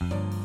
Thank you.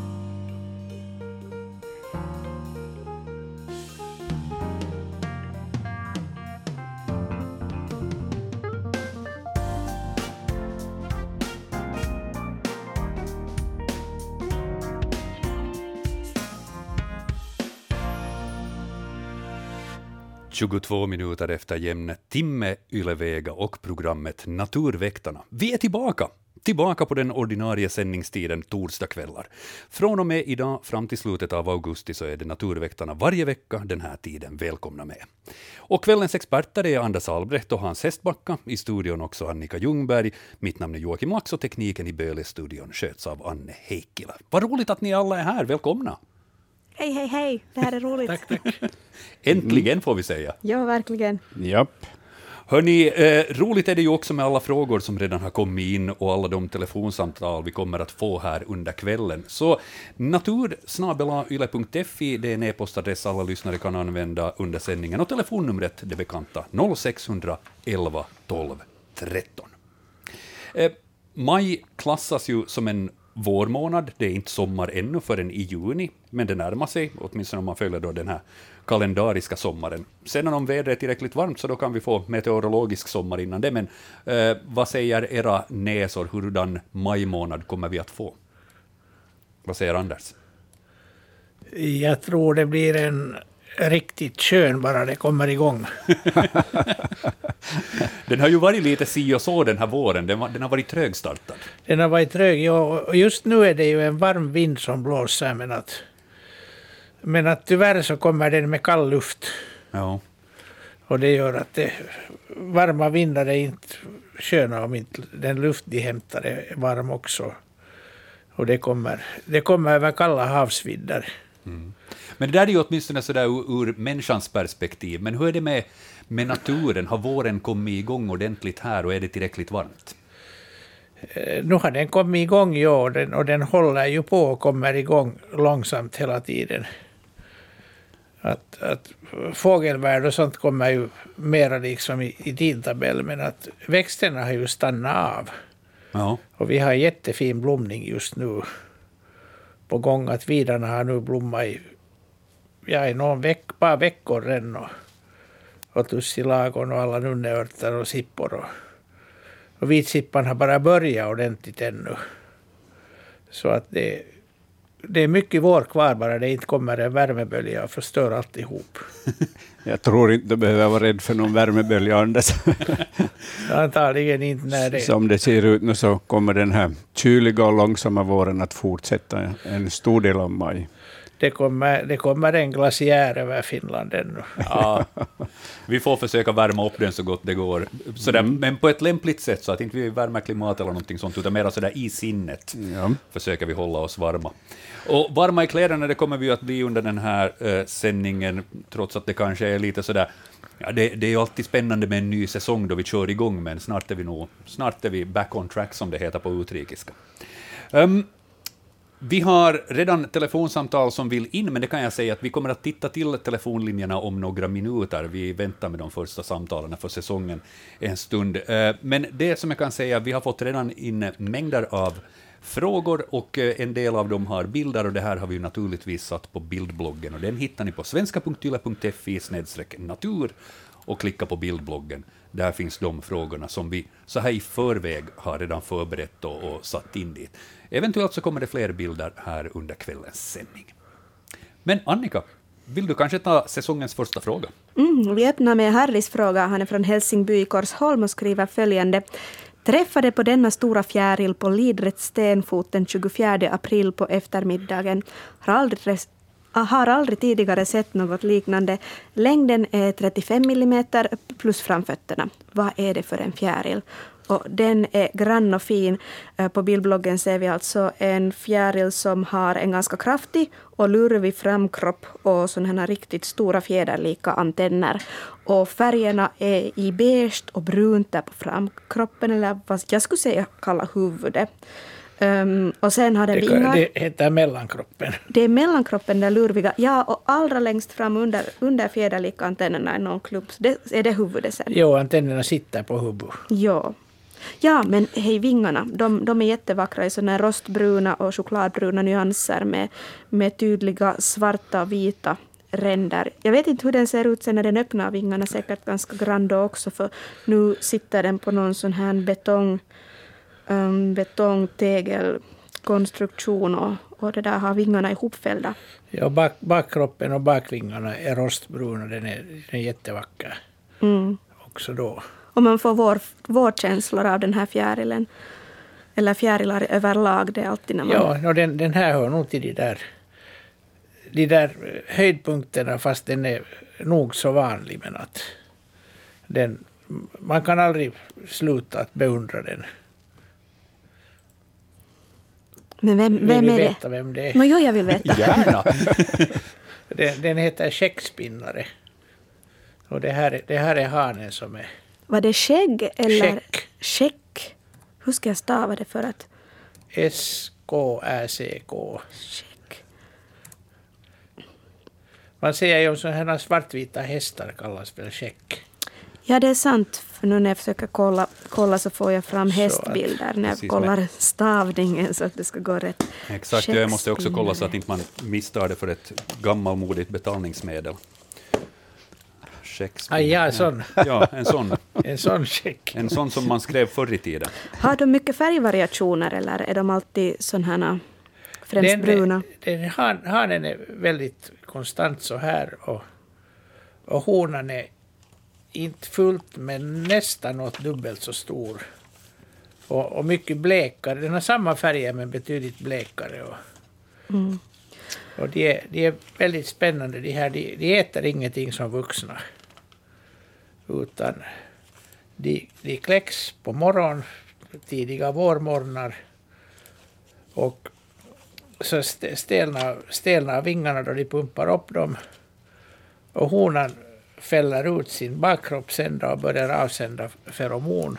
22 minuter efter jämn timme, Ylevega och programmet Naturväktarna. Vi är tillbaka! Tillbaka på den ordinarie sändningstiden torsdagskvällar. Från och med idag fram till slutet av augusti så är det Naturväktarna varje vecka den här tiden. Välkomna med. Och kvällens experter är Anders Albrecht och Hans Hestbacka. I studion också Annika Ljungberg. Mitt namn är Joakim Lax och tekniken i Böle-studion sköts av Anne Heikkilä. Vad roligt att ni alla är här. Välkomna! Hej, hej, hej. Det här är roligt. tack, tack. Äntligen får vi säga. Ja, verkligen. Japp. Hörni, eh, roligt är det ju också med alla frågor som redan har kommit in och alla de telefonsamtal vi kommer att få här under kvällen. Så natursnabelayle.fi, det är en e-postadress alla lyssnare kan använda under sändningen och telefonnumret, det bekanta, 0611 12 13. Eh, maj klassas ju som en vårmånad. Det är inte sommar ännu förrän i juni, men det närmar sig, åtminstone om man följer då den här kalendariska sommaren. Sen om vädret är tillräckligt varmt så då kan vi få meteorologisk sommar innan det, men eh, vad säger era näsor, hurdan majmånad kommer vi att få? Vad säger Anders? Jag tror det blir en riktigt skön bara det kommer igång. den har ju varit lite si och så den här våren, den, den har varit trögstartad. Den har varit trög, ja, och just nu är det ju en varm vind som blåser, men att, men att tyvärr så kommer den med kall luft. Ja. Och det gör att det, varma vindar är inte sköna om inte den luft de hämtar är varm också. Och det kommer, det kommer över kalla havsvidder. Mm. Men det där är ju åtminstone sådär ur, ur människans perspektiv. Men hur är det med, med naturen? Har våren kommit igång ordentligt här och är det tillräckligt varmt? Eh, nu har den kommit igång, ja, och den, och den håller ju på och kommer igång långsamt hela tiden. Att, att fågelvärld och sånt kommer ju mera liksom i, i tidtabell, men att växterna har ju stannat av. Ja. Och vi har jättefin blomning just nu på gång. Att vidarna har nu blommat i, ja, i någon veck, par veckor redan. Och, tussilagon och alla nunneörter och sippor. Och, och vitsippan har bara börjat ordentligt ännu. Så att det, det är mycket vår kvar bara det inte kommer en värmebölja och förstör alltihop. Jag tror inte du behöver vara rädd för någon värmebölja, Anders. Antagligen inte när det... Som det ser ut nu så kommer den här kyliga och långsamma våren att fortsätta en stor del av maj. Det kommer, det kommer en glaciär över Finland ännu. Ja, vi får försöka värma upp den så gott det går. Sådär, mm. Men på ett lämpligt sätt, så att inte vi värmer klimat eller någonting sånt, utan mer sådär i sinnet ja. försöker vi hålla oss varma. Och varma i kläderna, det kommer vi att bli under den här uh, sändningen, trots att det kanske är lite sådär Ja, det, det, är ju alltid spännande med en ny säsong då vi kör igång, men snart är vi nog snart är vi back on track, som det heter på utrikiska. Um, vi har redan telefonsamtal som vill in, men det kan jag säga att vi kommer att titta till telefonlinjerna om några minuter. Vi väntar med de första samtalen för säsongen en stund. Eh, men det som jag kan säga, vi har fått redan in mängder av frågor och eh, en del av dem har bilder och det här har vi naturligtvis satt på bildbloggen och den hittar ni på svenska.yle.fi natur och klicka på bildbloggen. Där finns de frågorna som vi så här i förväg har redan förberett och, och satt in dit. Eventuellt så kommer det fler bilder här under kvällens sändning. Men Annika, vill du kanske ta säsongens första fråga? Mm, vi öppnar med Harrys fråga. Han är från Helsingby i Korsholm och skriver följande. Träffade på denna stora fjäril på Lidret stenfot den 24 april på eftermiddagen. Har aldrig, ah, har aldrig tidigare sett något liknande. Längden är 35 millimeter plus framfötterna. Vad är det för en fjäril? Och den är grann och fin. Eh, på bildbloggen ser vi alltså en fjäril som har en ganska kraftig och lurvig framkropp och sådana riktigt stora fjäderlika antenner. Och färgerna är i beige och brunt där på framkroppen, eller vad jag skulle säga kalla huvudet. Um, och sen har den det, vingar. Det heter mellankroppen. Det är mellankroppen, den lurviga. Ja, och allra längst fram under, under fjäderlika antennerna är någon klubb. Det, är det huvudet sen? Jo, antennerna sitter på huvudet. Ja. Ja, men hej, vingarna, de, de är jättevackra i sådana rostbruna och chokladbruna nyanser med, med tydliga svarta och vita ränder. Jag vet inte hur den ser ut sen när den öppnar vingarna, säkert ganska grand också, för nu sitter den på någon sån här betong, um, betongtegelkonstruktion och, och det där har vingarna ihopfällda. Ja, bak, bakkroppen och bakvingarna är rostbruna, den är, den är jättevacker. Mm. Också då. Och man får vår, vårkänslor av den här fjärilen. Eller fjärilar överlag, det är alltid när man... Ja, och den, den här hör nog till de där, de där höjdpunkterna, fast den är nog så vanlig. Men att den, man kan aldrig sluta att beundra den. Men vem, vem vill är det? veta vem det är? No, jo, jag vill veta. Gärna! Den, den heter Skäckspinnare. Och det här, är- det här är hanen som är Var det skägg eller... Skäck. Hur ska jag stava det för att... S-K-Ä-C-K. Skäck. Man säger ju om sådana här svartvita hästar kallas väl skäck. Ja, det är sant. För nu när jag försöker kolla, kolla så får jag fram Så att- hästbilder när jag kollar stavningen så att det ska gå rätt. Exakt, jag måste också kolla så att inte man misstar det för ett gammalmodigt betalningsmedel. Skäckspinn. Aj, ja, sån. Ja, en sån. En sån skäck. En sån som man skrev förr i tiden. Har de mycket färgvariationer eller är de alltid sådana här främst bruna? Den, han, hanen är väldigt konstant så här och, och honan är inte fullt men nästan åt dubbelt så stor. Och, och mycket blekare. Den har samma färger men betydligt blekare. Och, Mm. och de, är, de är väldigt spännande. De, här, de, de äter ingenting som vuxna. Utan de, de kläcks på morgon, tidiga vårmorgnar. Och så stelnar, stelnar vingarna då de pumpar upp dem. Och honan fäller ut sin bakkroppsända och börjar avsända feromon.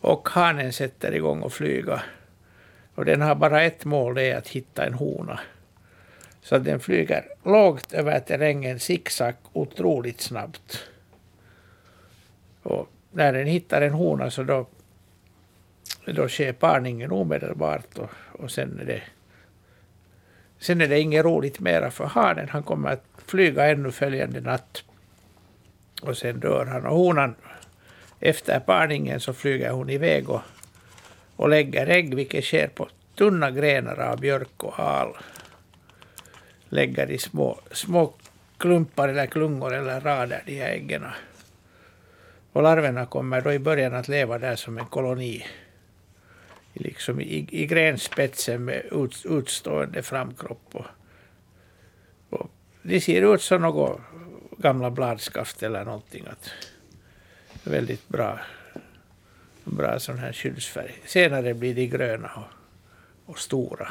Och hanen sätter igång och flyga. Och den har bara ett mål, det är att hitta en hona. Så den flyger lågt över terrängen, zigzag, otroligt snabbt. Och när den hittar en hona så då, då sker parningen omedelbart och, och sen är det Sen är det inget roligt mera för hanen. Han kommer att flyga ännu följande natt. Och sen dör han. Och honan, efter parningen så flyger hon iväg och, och lägger ägg, vilket sker på tunna grenar av björk och al. Lägger i små, små klumpar eller klungor eller rader, de här äggen. Och larverna kommer då i början att leva där som en koloni liksom i, i grenspetsen med ut, utstående framkropp. Och, och de ser ut som något gamla bladskaft eller någonting. Att, väldigt bra, bra sån här skyddsfärg. Senare blir de gröna och, och stora.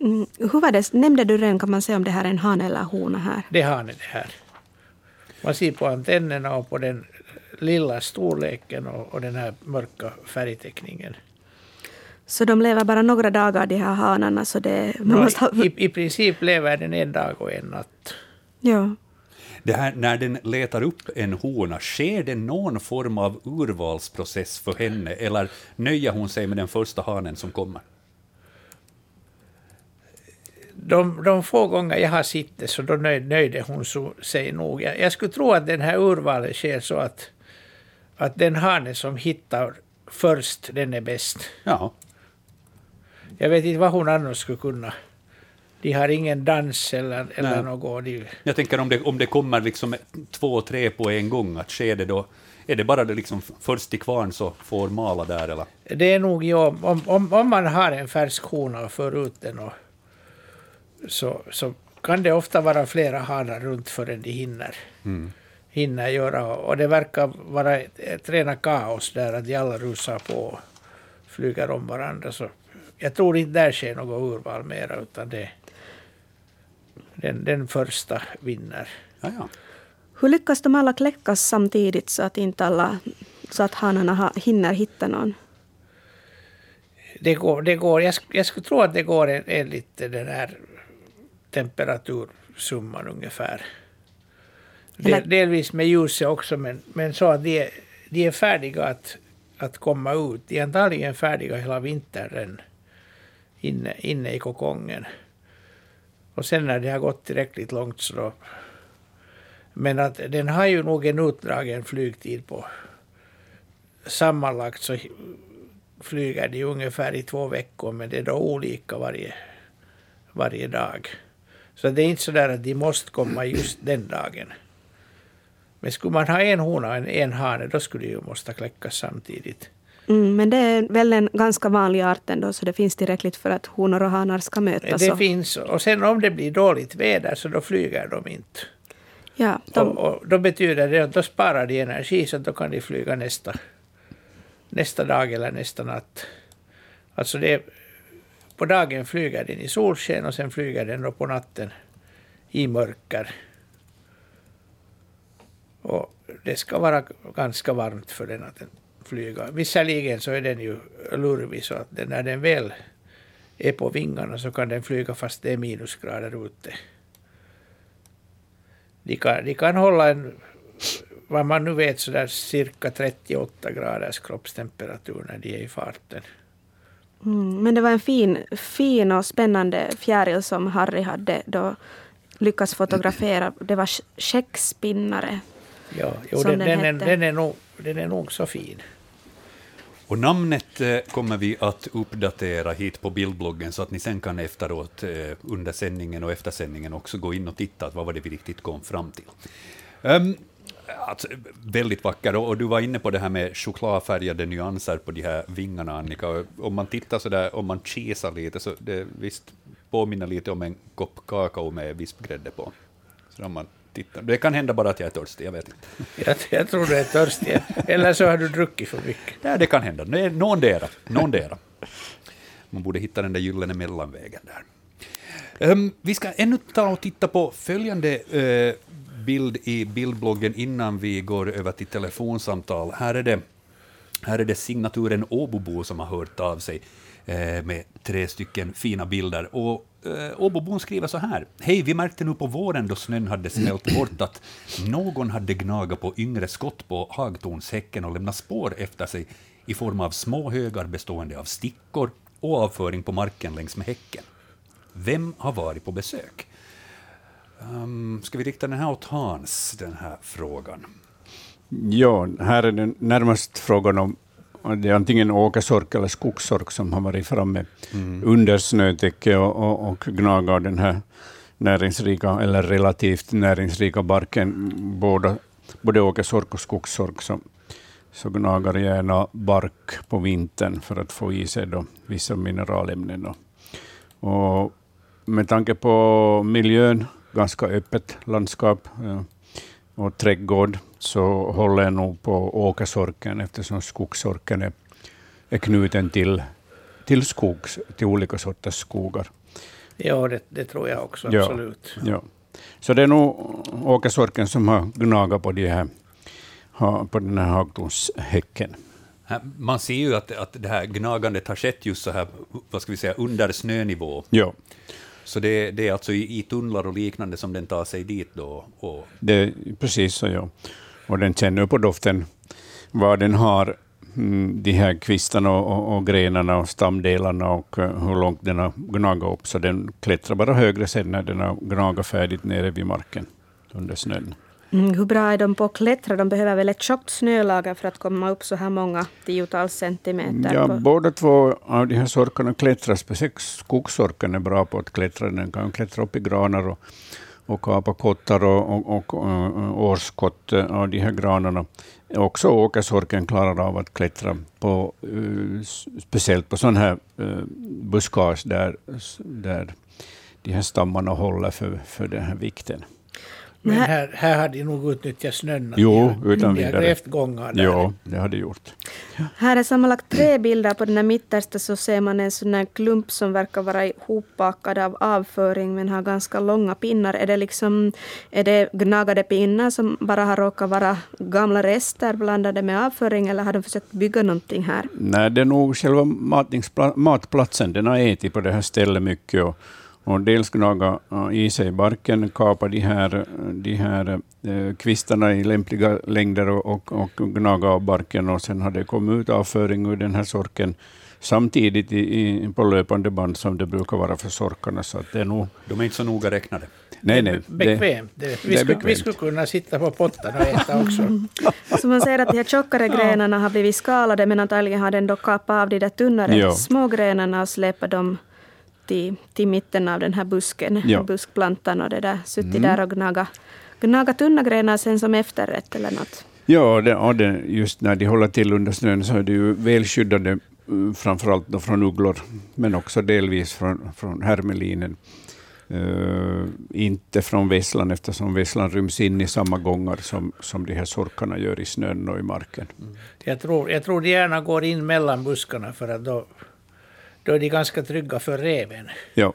Mm, hur var det, nämnde du redan, kan man säga om det här är en han eller hona här? Det har ni det här. Man ser på antennerna och på den lilla storleken och, och den här mörka färgteckningen. Så de lever bara några dagar de här hanarna så det... Man Nå, måste ha, i, I princip lever den en dag och en natt. ja. Det här, när den letar upp en hona, sker det någon form av urvalsprocess för henne, eller nöjer hon sig med den första hanen som kommer? De, de få gånger jag har sett det så då nöj, nöjde hon sig nog. Jag, jag skulle tro att den här urvalet sker så att, att den hane som hittar först, den är bäst. Ja, Jag vet inte vad hon annars skulle kunna. De har ingen dans eller, eller Nej. något. De, jag tänker om det, om det kommer liksom två, tre på en gång, att sker det då, är det bara det liksom först till kvarn så får mala där, eller? det är nog om, om, om, om man har en färsk hona och för ut den och, så, så kan det ofta vara flera hanar runt förrän de hinner. Mm. Hinner göra. Och det verkar vara ett, ett rena kaos där, att de alla rusar på och flyger om varandra. Så jag tror inte där sker något urval mera, utan det, den, den första vinner. Ja, ja. Hur lyckas de alla kläckas samtidigt så att inte alla... Så att hanarna ha, hinner hitta någon? Det går, det går, jag, jag skulle tro att det går en- enligt den här temperatursumman ungefär. Del, delvis med ljuset också, men, men så att de är, de är färdiga att, att komma ut. De är antagligen färdiga hela vintern inne, inne i kokongen. Och sen när det har gått tillräckligt långt så då... Men att den har ju nog en utdragen flygtid på sammanlagt så flyger de ungefär i två veckor men det är då olika varje, varje dag. Så det är inte så där att de måste komma just den dagen. Men skulle man ha en hona och en, en hane då skulle de ju måste kläckas samtidigt. Mm, men det är väl en ganska vanlig art ändå, så det finns tillräckligt för att honor och hanar ska mötas. Det finns, och sen om det blir dåligt väder så då flyger de inte. Ja, de... och, och, då betyder det att då sparar de energi så då kan de flyga nästa, nästa dag eller nästa natt. Alltså det, på dagen flyger den i solsken och sen flyger den då på natten i mörker. Och det ska vara ganska varmt för den att flyga. Visserligen så är den ju lurvig så att den, när den väl är på vingarna så kan den flyga fast det är minusgrader ute. De kan, de kan hålla en, vad man nu vet, så där cirka 38 graders kroppstemperatur när de är i farten. Mm, men det var en fin, fin och spännande fjäril som Harry hade då lyckats fotografera. Det var käckspinnare. Ja, jo, den, den, den, är, den, är nog, den är nog så fin. Och namnet eh, kommer vi att uppdatera hit på bildbloggen så att ni sen kan efteråt eh, under sändningen och efter sändningen också gå in och titta vad var det vi riktigt kom fram till. Um, alltså, väldigt vacker, och du var inne på det här med chokladfärgade nyanser på de här vingarna, Annika. Om man tittar så där, om man kisar lite, så det visst påminner lite om en kopp kakao med vispgrädde på. Så om man tittar. Det kan hända bara att jag är törstig, jag vet inte. Jag, jag tror du är törstig, eller så har du druckit för mycket. Ja, det kan hända. Någondera. Någondera. Man borde hitta den där gyllene mellanvägen där. Um, vi ska ännu ta och titta på följande uh, bild i bildbloggen innan vi går över till telefonsamtal. Här är det, här är det signaturen Åbobo som har hört av sig uh, med tre stycken fina bilder. Och eh, Åbobon skriver så här. Hej, vi märkte nu på våren då snön hade smält bort att någon hade gnagat på yngre skott på hagtornshäcken och lämnat spår efter sig i form av små högar bestående av stickor och avföring på marken längs med häcken. Vem har varit på besök? Um, ska vi rikta den här åt Hans, den här frågan? Ja, här är det närmast frågan om det är antingen åkersork eller skogssork som har varit framme mm. under snötäcke och, och, och gnagar den här näringsrika eller relativt näringsrika barken. Båda, både åkersork och skogssork så, så gnagar gärna bark på vintern för att få i sig då vissa mineralämnen. Och, och med tanke på miljön, ganska öppet landskap och trädgård, så håller jag nog på åkersorken eftersom skogssorken är, är knuten till, till, skogs, till olika sorters skogar. Ja, det, det tror jag också, absolut. Ja, ja. Så det är nog åkersorken som har gnagat på, de här, på den här hagtornshäcken. Man ser ju att, att det här gnagandet har skett just så här, vad ska vi säga, under snönivå. Ja. Så det, det, är alltså i, i tunnlar och liknande som den tar sig dit då? Och... Det, precis så, ja. Och den känner på doften var den har mm, de här kvistarna och, och, och, grenarna och stamdelarna och uh, hur långt den har gnagat upp. Så den klättrar bara högre sen när den har gnagat färdigt nere vid marken under snön. Mm, hur bra är de på att klättra? De behöver väl ett tjockt snölager för att komma upp så här många tiotals centimeter? Ja, på... båda två av de här sorkarna klättrar. Speciellt skogssorken är bra på att klättra. Den kan klättra upp i granar och, och apakottar och, och, och, och årskott eh, av de här granarna. Också åkersorken klarar av att klättra, på, eh, speciellt på sån här eh, buskage där, där de här stammarna håller för, för den här vikten. Men här, här hade de nog utnyttjat snön. Jo, utan vidare. Har grävt gångar där. Jo, det hade gjort. Ja. Här är sammanlagt tre bilder. På den här mittersta så ser man en sån här klump som verkar vara ihopbakad av avföring men har ganska långa pinnar. Är det, liksom, är det gnagade pinnar som bara har råkat vara gamla rester blandade med avföring eller har de försökt bygga någonting här? Nej, det är nog själva matplatsen. Den har ätit på det här stället mycket och och dels gnaga i sig barken, kapa de här, de här eh, kvistarna i lämpliga längder och, och, och gnaga av barken och sen har det kommit ut avföring ur den här sorken samtidigt i, i, på löpande band som det brukar vara för sorkarna. Så det är nog... De är inte så noga räknade. Nej, nej. Bekvämt. Det, vi, skulle, bekvämt. vi skulle kunna sitta på pottan och äta också. Så man säger att de här tjockare grenarna har blivit skalade, men antagligen har den då kapat av de där tunnare ja. små grenarna och släpat dem till, till mitten av den här busken, ja. buskplantan och det där, suttit mm. där och gnagat gnaga tunna grenar sen som efterrätt eller något. Ja, det, och det, just när de håller till under snön så är de ju välskyddade, mm, framförallt då från ugglor, men också delvis från, från hermelinen. Uh, inte från vesslan, eftersom vesslan ryms in i samma gångar som, som de här sorkarna gör i snön och i marken. Mm. Jag, tror, jag tror de gärna går in mellan buskarna, för att då, då är de ganska trygga för reven. Ja.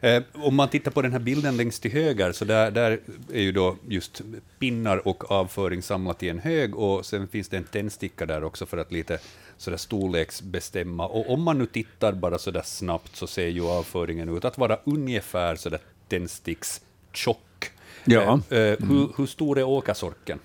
Eh, om man tittar på den här bilden längst till höger, så där, där är ju då just pinnar och avföring samlat i en hög, och sen finns det en tändsticka där också för att lite sådär storleksbestämma. Och om man nu tittar bara sådär snabbt så ser ju avföringen ut att vara ungefär sådär tändstickstjock. Ja. Eh, eh, hur, hur stor är åkersorken?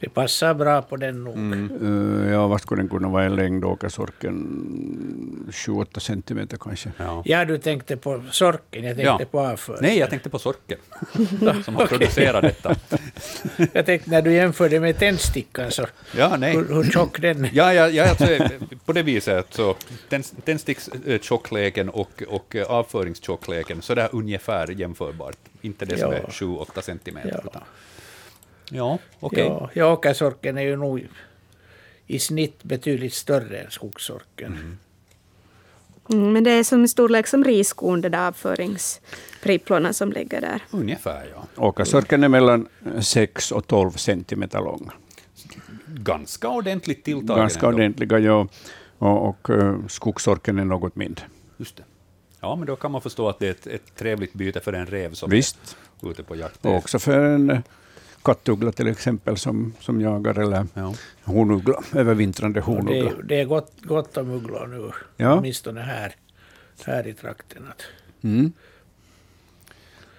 Det passar bra på den nog. Mm. Uh, ja, vad skulle den kunna vara i längd, åkersorken? 28 centimeter kanske. Ja. ja, du tänkte på sorken, jag tänkte ja. på avföringen. Nej, jag tänkte på sorken, som har producerat detta. jag tänkte när du jämförde med tändstickan, så ja, nej. Hur, hur tjock den är. Ja, ja, ja alltså, på det viset, så tändstickstjockleken och, och avföringstjockleken, så det är ungefär jämförbart. Inte det som ja. är 7-8 centimeter. Ja. Ja, okej. Okay. Ja, åkersorken är ju nog i snitt betydligt större än skogssorken. Mm. Mm, men det är som storlek som riskorn, det där avföringspripplorna som ligger där. Ungefär, ja. Åkersorken är mellan 6 och 12 centimeter lång. Ganska ordentligt tilltagen. Ganska ändå. ordentliga, ja. Och, och uh, skogsorken är något mindre. Just det. Ja, men då kan man förstå att det är ett, ett trevligt byte för en rev som Visst. är ute på jakt. Och också för en kattuggla till exempel som, som jagar, eller ja. hornuggla, övervintrande hornuggla. Det, det, är gott, gott om ugglor nu, ja. åtminstone här, här i trakten. Mm.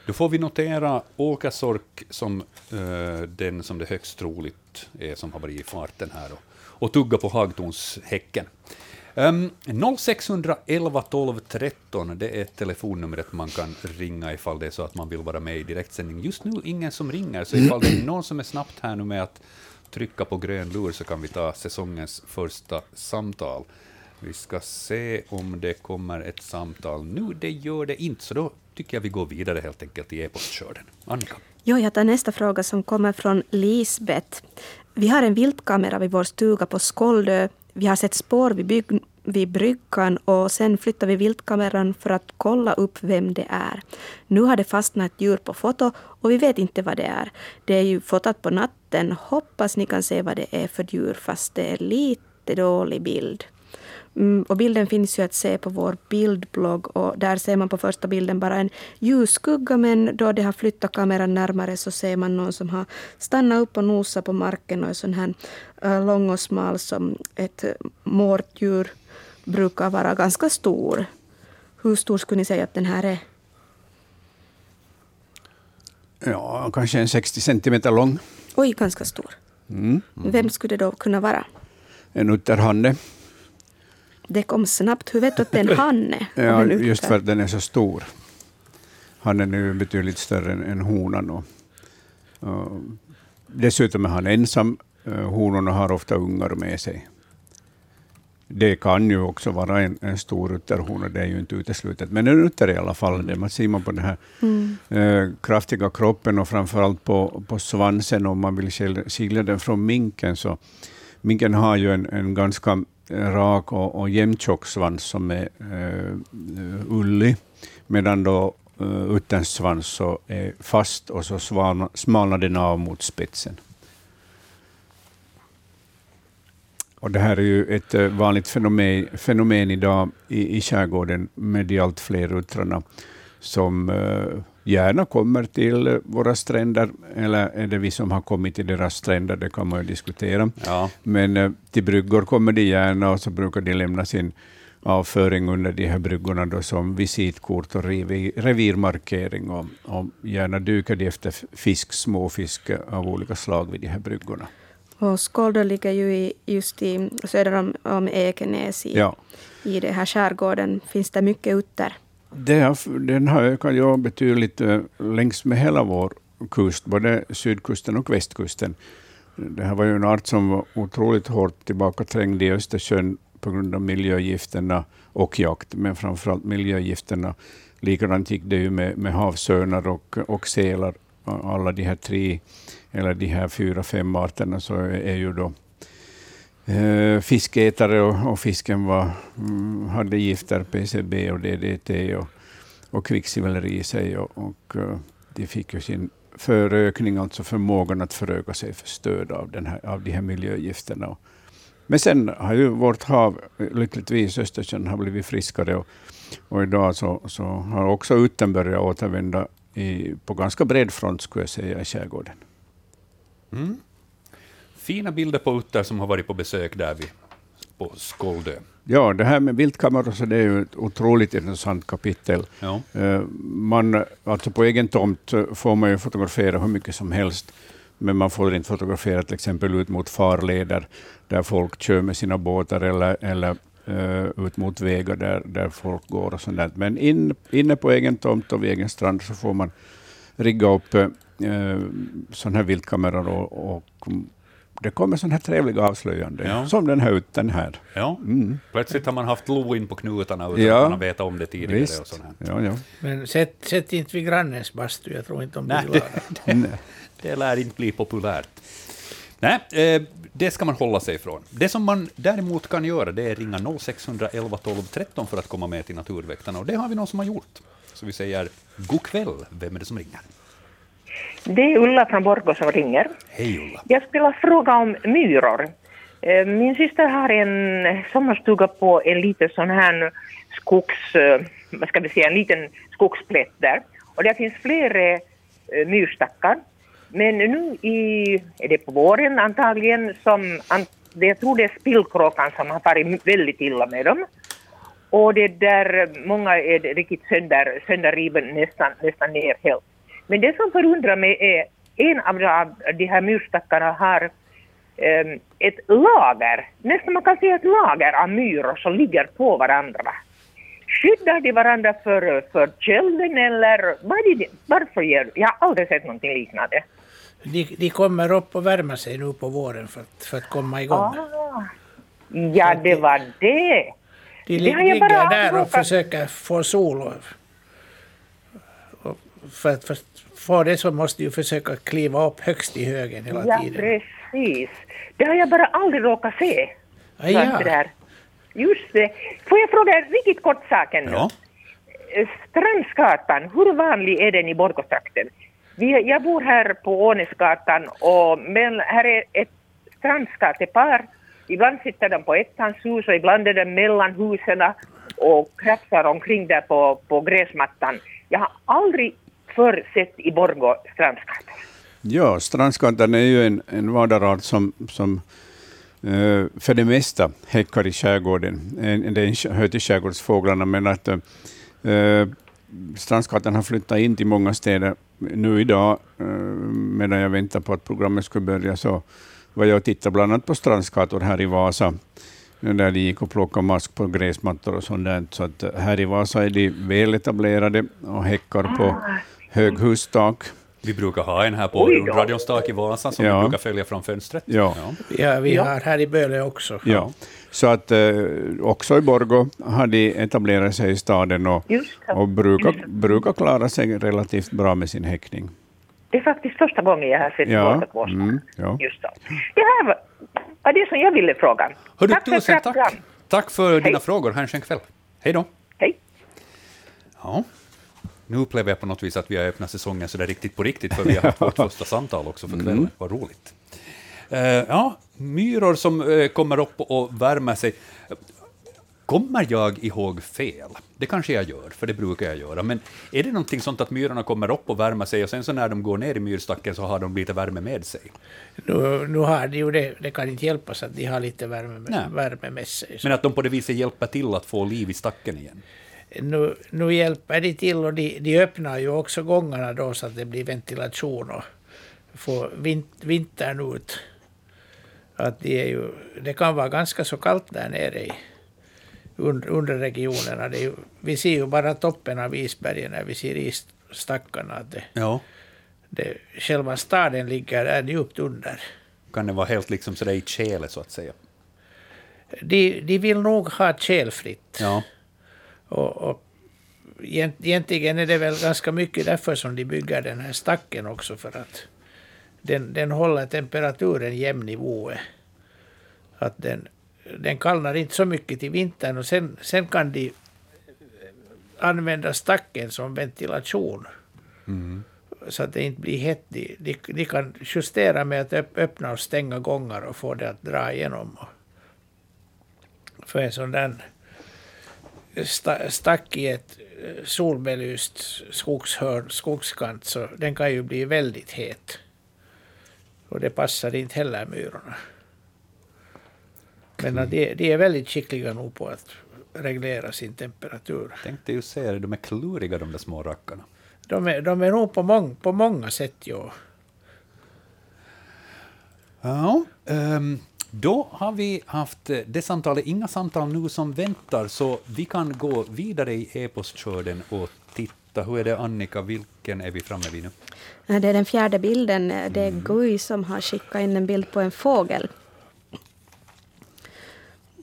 Då får vi notera åkersork som uh, den som det högst troligt är som har varit i farten här och, och tugga på hagtornshäcken. Um, 0611 12 13, det är telefonnumret man kan ringa ifall det är så att man vill vara med i direktsändning. Just nu ingen som ringer, så ifall det är någon som är snabbt här nu med att trycka på grön lur så kan vi ta säsongens första samtal. Vi ska se om det kommer ett samtal nu. Det gör det inte, så då tycker jag vi går vidare helt enkelt i e-postskörden. Annika? Jo, jag tar nästa fråga som kommer från Lisbeth. Vi har en viltkamera vid vår stuga på Skåldö vi har sett spår vid, bygg, vid bryggan och sen flyttar vi viltkameran för att kolla upp vem det är. Nu har det fastnat ett djur på foto och vi vet inte vad det är. Det är ju fotat på natten. Hoppas ni kan se vad det är för djur fast det är lite dålig bild. Mm, och bilden finns ju att se på vår bildblogg och där ser man på första bilden bara en ljusskugga men då de har flyttat kameran närmare så ser man någon som har stannat upp och nosat på marken och är sån här uh, lång och smal som ett mårtdjur brukar vara ganska stor. Hur stor skulle ni säga att den här är? Ja, kanske en 60 centimeter lång. Oj, ganska stor. Mm. Vem skulle det då kunna vara? En utterhanne. Det kom snabbt. Hur vet du att det är en hanne? ja, just för att den är så stor. Hannen är ju betydligt större än, än honan. Och, och, dessutom är han ensam. Eh, honorna har ofta ungar med sig. Det kan ju också vara en, en stor utterhona, det är ju inte uteslutet. Men en utter i alla fall, det man ser man på den här mm. eh, kraftiga kroppen och framförallt på, på svansen, om man vill skilja den från minken. Så minken har ju en, en ganska rak och, och jämntjock svans som är uh, ullig, medan då eh, uh, utterns svans så är fast och så smalnar den av mot spetsen. Och det här är ju ett uh, vanligt fenomen, fenomen idag i, i skärgården med de allt fler uttrarna som uh, gärna kommer till våra stränder, eller är det vi som har kommit till deras stränder, det kan man ju diskutera. Ja. Men eh, till bryggor kommer de gärna och så brukar de lämna sin avföring under de här bryggorna då som visitkort och revirmarkering och, och gärna dukar de efter fisk, småfisk av olika slag vid de här bryggorna. Och Skålda ligger ju i, just i söder om, om Ekenäs i, ja. i det här skärgården. Finns det mycket utter? Det den har ökat ja, betydligt eh, längs med hela vår kust, både sydkusten och västkusten. Det här var ju en art som var otroligt hårt tillbakaträngd i Östersjön på grund av miljögifterna och jakt, men framförallt miljögifterna. Likadant gick det ju med, med havsörnar och, och sälar. Alla de här tre, eller de här fyra, fem arterna, så är ju då eh, fiskätare och, och, fisken var, mm, hade gifter, PCB och DDT och, och kvicksilver i sig. Och, och eh, de fick ju sin förökning, alltså förmågan att föröka sig för stöd av, den här, av de här miljögifterna. Men sen har ju vårt hav, lyckligtvis Östersjön, har blivit friskare och, och idag så, så har också utten börjat återvända i, på ganska bred front, skulle jag säga, i skärgården. Mm. Fina bilder på utter som har varit på besök där vid, på Skåldö. Ja, det här med viltkameror så det är ju ett otroligt intressant kapitel. Ja. Eh, man, alltså på egen tomt får man ju fotografera hur mycket som helst, men man får inte fotografera till exempel ut mot farleder där folk kör med sina båtar eller, eller uh, ut mot vägar där, där folk går och sånt Men in, inne på egen tomt och vid egen strand så får man rigga upp uh, sådana här viltkameror och, och det kommer sådana här trevliga avslöjanden, ja. som den här utan här. Ja. Mm. Plötsligt har man haft lo in på knutarna utan ja. att man har vetat om det tidigare. Visst. Och sånt Ja, ja. Men sätt, sätt inte vid grannens bastu, jag tror inte om Nej, det, det, det lär inte bli populärt. Nej, eh, det ska man hålla sig ifrån. Det som man däremot kan göra, det är ringa 0611 12 13 för att komma med till Naturväktarna, och det har vi någon som har gjort. Så vi säger god kväll, vem är det som ringer? Det är Ulla från Borgå som ringer. Hej Ulla. Jag skulle fråga om myror. Eh, min syster har en sommarstuga på en liten sån här skogs, eh, vad ska vi säga, en liten skogsplätt där. Och där finns flera eh, myrstackar. Men nu i, är det på våren antagligen, som, jag tror det är spillkråkan som har farit väldigt illa med dem. Och det där, många är riktigt sönder, sönderriven nästan, nästan ner helt. Men det som förundrar mig är en av de här myrstackarna har um, ett lager, nästan man kan säga ett lager av myror som ligger på varandra. Skyddar de varandra för, för kölden eller vad är det, varför gör Jag har aldrig sett någonting liknande. De, de kommer upp och värmer sig nu på våren för att, för att komma igång. Ah, ja, det var det. De li, ligger där och försöker få sol. Och, och för, att, för att få det så måste du försöka kliva upp högst i högen hela ja, tiden. Ja, precis. Det har jag bara aldrig råkat se. Ah, ja. det Just det. Får jag fråga en riktigt kort sak ännu? Ja. Strandsgatan, hur vanlig är den i Borgåtrakten? Jag bor här på Ånäsgatan och men här är ett strandskatepar. Ibland sitter de på ettanshus och ibland är de mellan husen och krafsar omkring där på, på gräsmattan. Jag har aldrig förr sett i Borgå strandskata. Ja, strandskatan är ju en, en vadarart som, som uh, för det mesta häckar i skärgården. Den hör till skärgårdsfåglarna, men att uh, strandskatan har flyttat in till många städer nu idag, uh, medan jag väntar på att programmet ska börja, så var jag och tittade bland annat på strandskator här i Vasa, där de gick och plockade mask på gräsmattor och sånt där. Så att här i Vasa är de väl etablerade och häckar på höghustak. Vi brukar ha en här på radions tak i Vasa som ja. vi brukar följa från fönstret. Ja, ja. vi har här i Böle också. Ja. Så att eh, också i Borgo har de etablerat sig i staden och, och brukar, brukar klara sig relativt bra med sin häckning. Det är faktiskt första gången jag har sett ja. Borgå mm, ja. Just. Det här var det som jag ville fråga. Hördu, tack tusen för tack. Tack för Hej. dina frågor. Ha en skön kväll. Hej då. Hej. Ja. Nu upplever jag på något vis att vi har öppnat säsongen så där riktigt på riktigt, för vi har haft vårt första samtal också för kvällen. Mm. Vad roligt. Uh, ja, myror som uh, kommer upp och värmer sig. Kommer jag ihåg fel? Det kanske jag gör, för det brukar jag göra. Men är det någonting sånt att myrorna kommer upp och värmer sig och sen så när de går ner i myrstacken så har de lite värme med sig? Nu, nu har de ju det, det kan inte hjälpas att de har lite värme med, värme med sig. Så. Men att de på det viset hjälper till att få liv i stacken igen? Nu, nu hjälper de till och de, de öppnar ju också gångarna då så att det blir ventilation och får vint, vintern ut. Att de är ju, det kan vara ganska så kallt där nere i under regionerna. Det är, vi ser ju bara toppen av isbergen när vi ser isstackarna. Det, ja. det, själva staden ligger där djupt under. Kan det vara helt liksom sådär i tjäle så att säga? De, de vill nog ha tjälfritt. Ja. Och, och egentligen är det väl ganska mycket därför som de bygger den här stacken också för att den, den håller temperaturen jämn nivå. Att den, den kallnar inte så mycket till vintern och sen, sen kan de använda stacken som ventilation. Mm. Så att det inte blir hett. De, de, de, kan justera med att öppna och stänga gångar och få det att dra igenom. För en sån där stack i ett solbelyst skogshörn, skogskant, så den kan ju bli väldigt het. Och det passar inte heller myrorna. Men mm. de, de är väldigt skickliga nog på att reglera sin temperatur. Tänkte ju säga det, de är kluriga de där små rackarna. De är, de är nog på, mång, på många sätt, ja. Ja, um, då har vi haft eh, det samtalet, inga samtal nu som väntar, så vi kan gå vidare i e-postkörden och titta. Hur är det Annika, vilken är vi framme vid nu? Det är den fjärde bilden. Det är mm. Guy som har skickat in en bild på en fågel.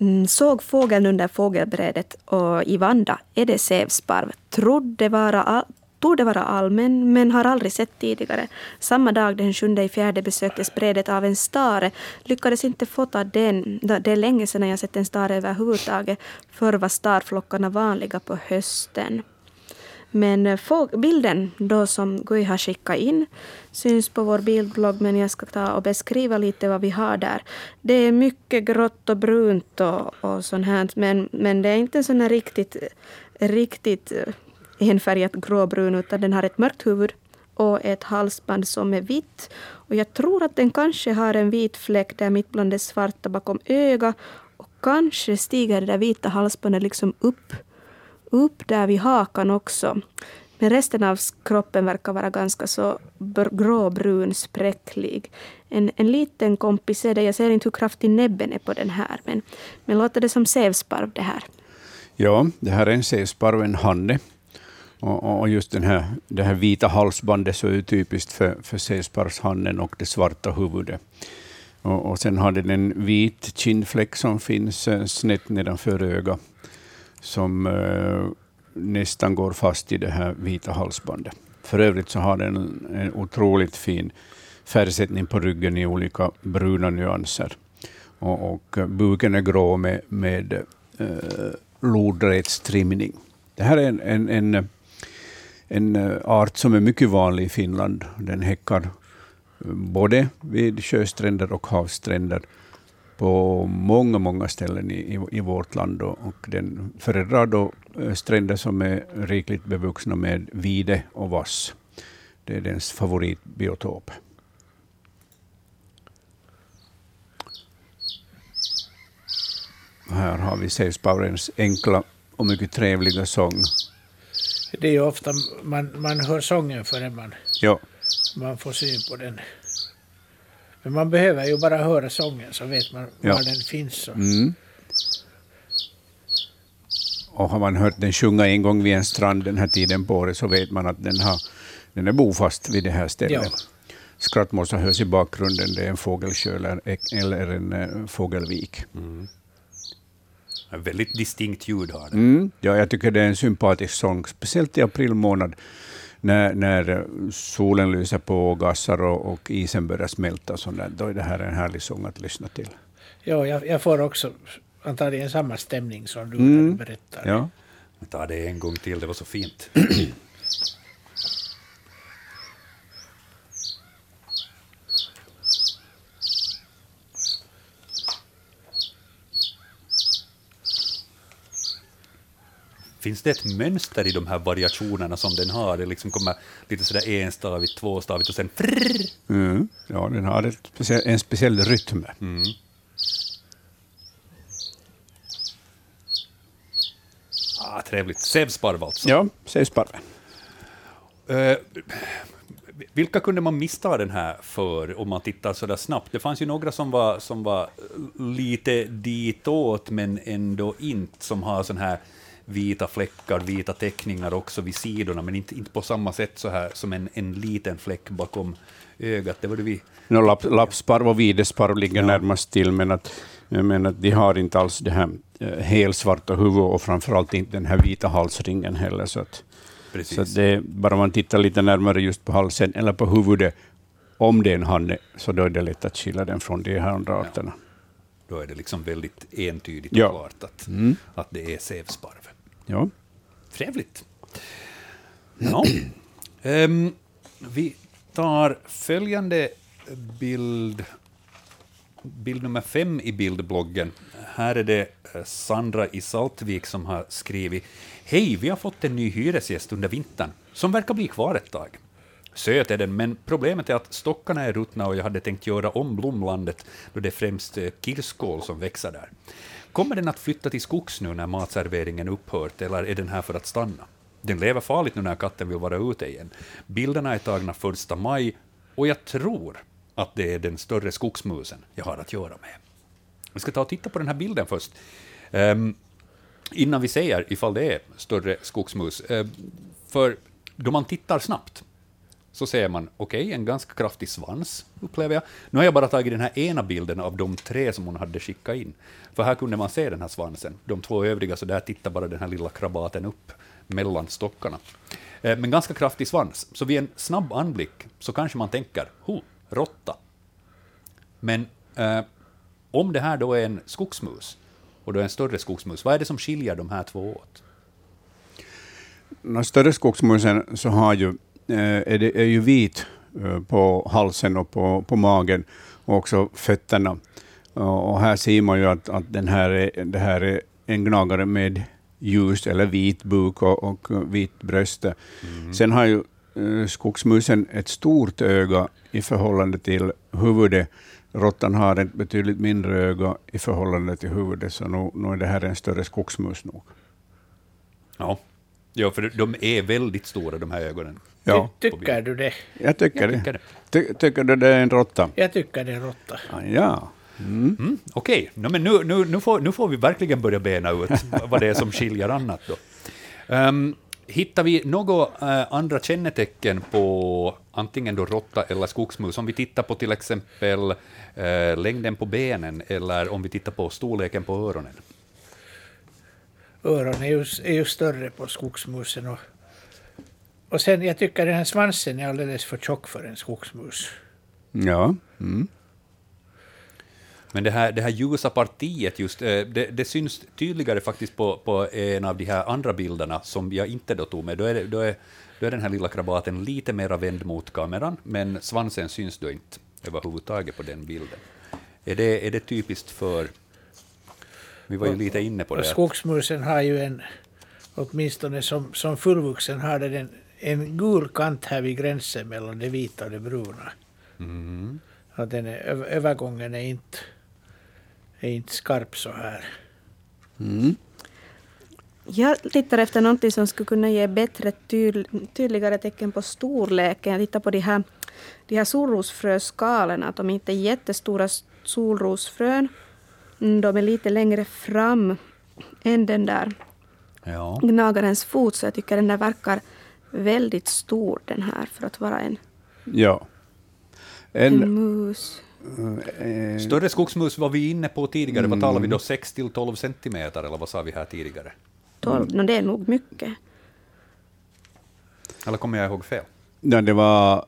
Mm, såg fågeln under fågelbrädet och i Vanda är det sävsparv. Trodde vara, Borde vara allmän, men har aldrig sett tidigare. Samma dag den 7 fjärde besöktes brädet av en stare. Lyckades inte fota den. Det är länge sedan jag sett en stare överhuvudtaget. Förr var starflockarna vanliga på hösten. Men eh, bilden då som Gui har skickat in syns på vår bildblogg, men jag ska ta och beskriva lite vad vi har där. Det är mycket grått och brunt och, och sånt här, men, men det är inte en sån här riktigt, riktigt eh, enfärgat gråbrun, utan den har ett mörkt huvud och ett halsband som är vitt. Och jag tror att den kanske har en vit fläck där mitt bland det svarta bakom ögat. Och kanske stiger det där vita halsbandet liksom upp upp där vid hakan också. Men resten av kroppen verkar vara ganska så gråbrun, spräcklig. En, en liten kompis är det. Jag ser inte hur kraftig näbben är på den här, men, men låter det som sävsparv det här? Ja, det här är en sävsparv, en hanne. Och, och, just den här, det här vita halsbandet så är typiskt för, för sävsparvshannen och det svarta huvudet. Och, och sen har den en vit kindfläck som finns eh, snett nedanför ögat som eh, nästan går fast i det här vita halsbandet. För övrigt så har den en otroligt fin färgsättning på ryggen i olika bruna nyanser. Och, och eh, buken är grå med, med eh, lodrätstrimning. Det här är en, en, en, en, eh, art som är mycket vanlig i Finland. Den häckar eh, både vid sjöstränder och havsstränder på många, många ställen i, i, vårt land. Och, och den föredrar då eh, stränder som är rikligt bevuxna med vide och vass. Det är dens favoritbiotop. Här har vi sävsparvens enkla och mycket trevliga sång. Det är ju ofta man, man hör sången förrän man, ja. man får syn på den. Men man behöver ju bara höra sången så vet man ja. var den finns. Mm. Och har man hört den sjunga en gång vid en strand den här tiden på året så vet man att den, har, den är bofast vid det här stället. Ja. Skrattmåsar hörs i bakgrunden, det är en fågelsjö eller, en uh, fågelvik. Mm. En väldigt distinkt ljud har den. Mm. Ja, jag tycker det är en sympatisk sång, speciellt i april månad när, när solen lyser på och gassar och, och isen börjar smälta, så där, då är det här en härlig sång att lyssna till. Ja, jag, jag får också antagligen samma stämning som du mm. berättar. Ja. Jag tar det en gång till, det var så fint. Finns det ett mönster i de här variationerna som den har? Det liksom kommer lite sådär enstavigt, tvåstavigt och sen frrrr. Mm. Ja, den har ett speciell, en speciell rytm. Mm. Ah, trevligt. Sävsparv alltså. Ja, sävsparven. Eh, vilka kunde man missta den här för om man tittar så där snabbt? Det fanns ju några som var, som var lite ditåt, men ändå inte, som har sån här vita fläckar, vita teckningar också vid sidorna, men inte, inte på samma sätt så här som en, en liten fläck bakom ögat. Det var det vi... No, lapp, lappsparv och videsparv ligger ja. närmast till, men att, men att de har inte alls det här eh, helsvarta huvudet och framförallt inte den här vita halsringen heller. Så att, Precis. Så det, bara man tittar lite närmare just på halsen eller på huvudet, om det är en hanne, så då är det lätt att skilja den från de här andra arterna. Ja. Då är det liksom väldigt entydigt och ja. klart att, mm. att det är sävsparv. Ja. Trevligt. Ja. Um, vi tar följande bild, bild nummer fem i bildbloggen. Här är det eh, Sandra i Saltvik som har skrivit Hej, vi har fått en ny hyresgäst under vintern, som verkar bli kvar ett tag. Söt är den, men problemet är att stockarna är ruttna och jag hade tänkt göra om blomlandet, då det är främst eh, kirskål som växer där. Kommer den att flytta till skogs nu när matserveringen upphört, eller är den här för att stanna? Den lever farligt nu när katten vill vara ute igen. Bilderna är tagna första maj, och jag tror att det är den större skogsmusen jag har att göra med. Vi ska ta och titta på den här bilden först. Um, innan vi säger ifall det är större skogsmus. Um, för då man tittar snabbt så ser man, okej, okay, en ganska kraftig svans, upplever jag. Nu har jag bara tagit den här ena bilden av de tre som hon hade skickat in. För här kunde man se den här svansen. De två övriga, så där tittar bara den här lilla krabaten upp mellan stockarna. Eh, men ganska kraftig svans, så vid en snabb anblick så kanske man tänker, ho, råtta. Men eh, om det här då är en skogsmus, och då är en större skogsmus, vad är det som skiljer de här två åt? Den större skogsmusen så har ju, är, det, är ju vit eh, på halsen och på, på magen, och också fötterna. Och här ser man ju att, att den här är, det här är en gnagare med ljus eller vit buk och, och vit bröste. Mm. Sen har ju uh, skogsmusen ett stort öga i förhållande till huvudet. Råttan har ett betydligt mindre öga i förhållande till huvudet, så nu, nu är det här en större skogsmus nog. Ja. ja, för de är väldigt stora, de här ögonen. Ja. Ty tycker du det? Jag tycker, jag tycker det. det. Ty tycker du det är en råtta? Jag tycker det är en råtta. Ah, ja. Mm. Mm, Okej, okay. no, men nu, nu, nu, får, nu får vi verkligen börja bena ut vad det är som skiljer annat. Då. Um, hittar vi några uh, andra kännetecken på antingen då råtta eller skogsmus, om vi tittar på till exempel uh, längden på benen eller om vi tittar på storleken på öronen? Öronen är ju, är ju större på skogsmusen. Och, och sen, jag tycker den här svansen är alldeles för tjock för en skogsmus. Ja. Mm. Men det här, det här ljusa partiet, just, eh, det, det syns tydligare faktiskt på, på en av de här andra bilderna som jag inte då tog med. Då är, det, då är, då är den här lilla krabaten lite mer vänd mot kameran, men svansen syns då inte överhuvudtaget på den bilden. Är det, är det typiskt för... Vi var ju lite inne på det. Skogsmusen har ju en, åtminstone som, som fullvuxen, har den en, gul kant här vid gränsen mellan det vita och det bruna. Mm. Att den är, övergången är inte är inte skarp så här. Mm. Jag tittar efter något som skulle kunna ge bättre tydl tydligare tecken på storleken. Jag tittar på de här, de här solrosfröskalorna, att de inte är jättestora solrosfrön. Mm, de är lite längre fram än den där ja. gnagarens fot, så jag tycker den där verkar väldigt stor den här för att vara en, ja. en, en mus. Eh, Större skogsmus var vi inne på tidigare. Vad talar vi då? 6 till 12 centimeter, eller vad sa vi här tidigare? 12, no, det är nog mycket. Eller kommer jag ihåg fel? Ja, det var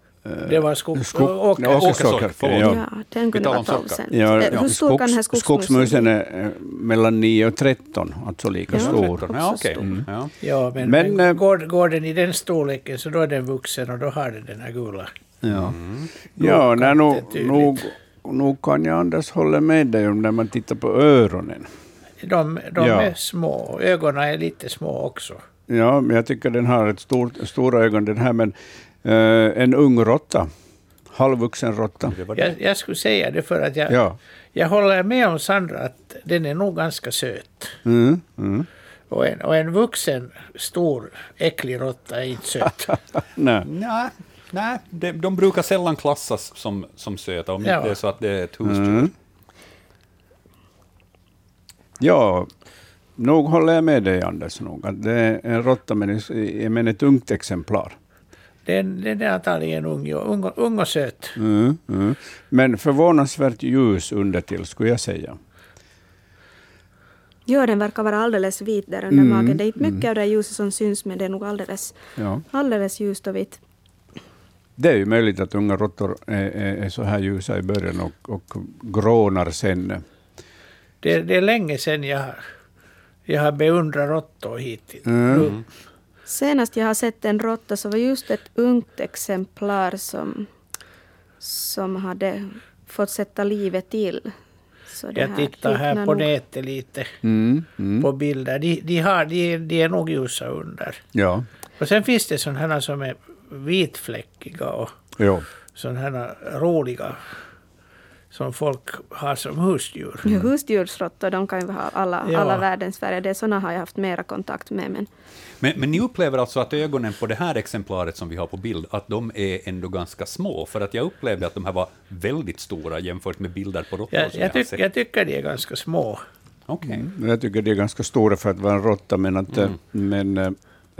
det var skog, skog, åkersork. Ja, ja, den kunde vara 12 cent. Ja, ja. Hur stor kan den här skogsmusen Skogsmusen är mellan 9 och 13, alltså lika ja. stor. Ja, okay. mm. ja. ja, men, men, men eh, går, går den i den storleken så då är den vuxen och då har den den här gula. Ja, mm. ja nej, nog, nog, nog kan jag Anders hålla med dig om när man tittar på öronen. De, de Ja. är små. Ögonen är lite små också. Ja, men jag tycker den har ett stort, stora ögon den här, men eh, en ung råtta, halvvuxen råtta. Jag, jag skulle säga det för att jag, Ja. jag håller med om Sandra att den är nog ganska söt. Mm, mm. Och en, och en vuxen, stor, äcklig råtta är inte söt. Nej. Nej, nej de, de brukar sällan klassas som, som söta, om Ja. inte det är så att det är ett husdjur. Mm. Ja, nog håller jag med dig Anders. Nog, att det är en råtta, men, men ett ungt exemplar. Den, den är antagligen ung, ung, ung och söt. Mm, mm. Men förvånansvärt ljus undertill, skulle jag säga. Ja, den verkar vara alldeles vit där under Mm, magen. Det är inte mycket av det ljuset som syns, men det är nog alldeles, Ja. alldeles ljust och vitt. Det är ju möjligt att unga råttor är, är, är så här ljusa i början och, och grånar sen. Det, det är länge sedan jag, jag har beundrat råttor hittills. Mm. Senast jag har sett en råtta så var just ett ungt exemplar som, som hade fått sätta livet till. Så det Jag tittar här på nog- nätet lite, Mm, mm. på bilder. De, de, har, de, de är nog ljusa under. Ja, Och sen finns det sådana här som är vitfläckiga och jo. sådana här roliga som folk har som husdjur. Ja, husdjursråttor, de kan ju ha alla, Ja. alla världens färger. Det är sådana har jag haft mera kontakt med. Men Men, men ni upplever alltså att ögonen på det här exemplaret som vi har på bild, att de är ändå ganska små? För att jag upplevde att de här var väldigt stora jämfört med bilder på råttor Jag, som jag, jag tyck, jag tycker de är ganska små. Okej. Jag tycker det är ganska stora för att vara en råtta, men, att, Mm. men eh,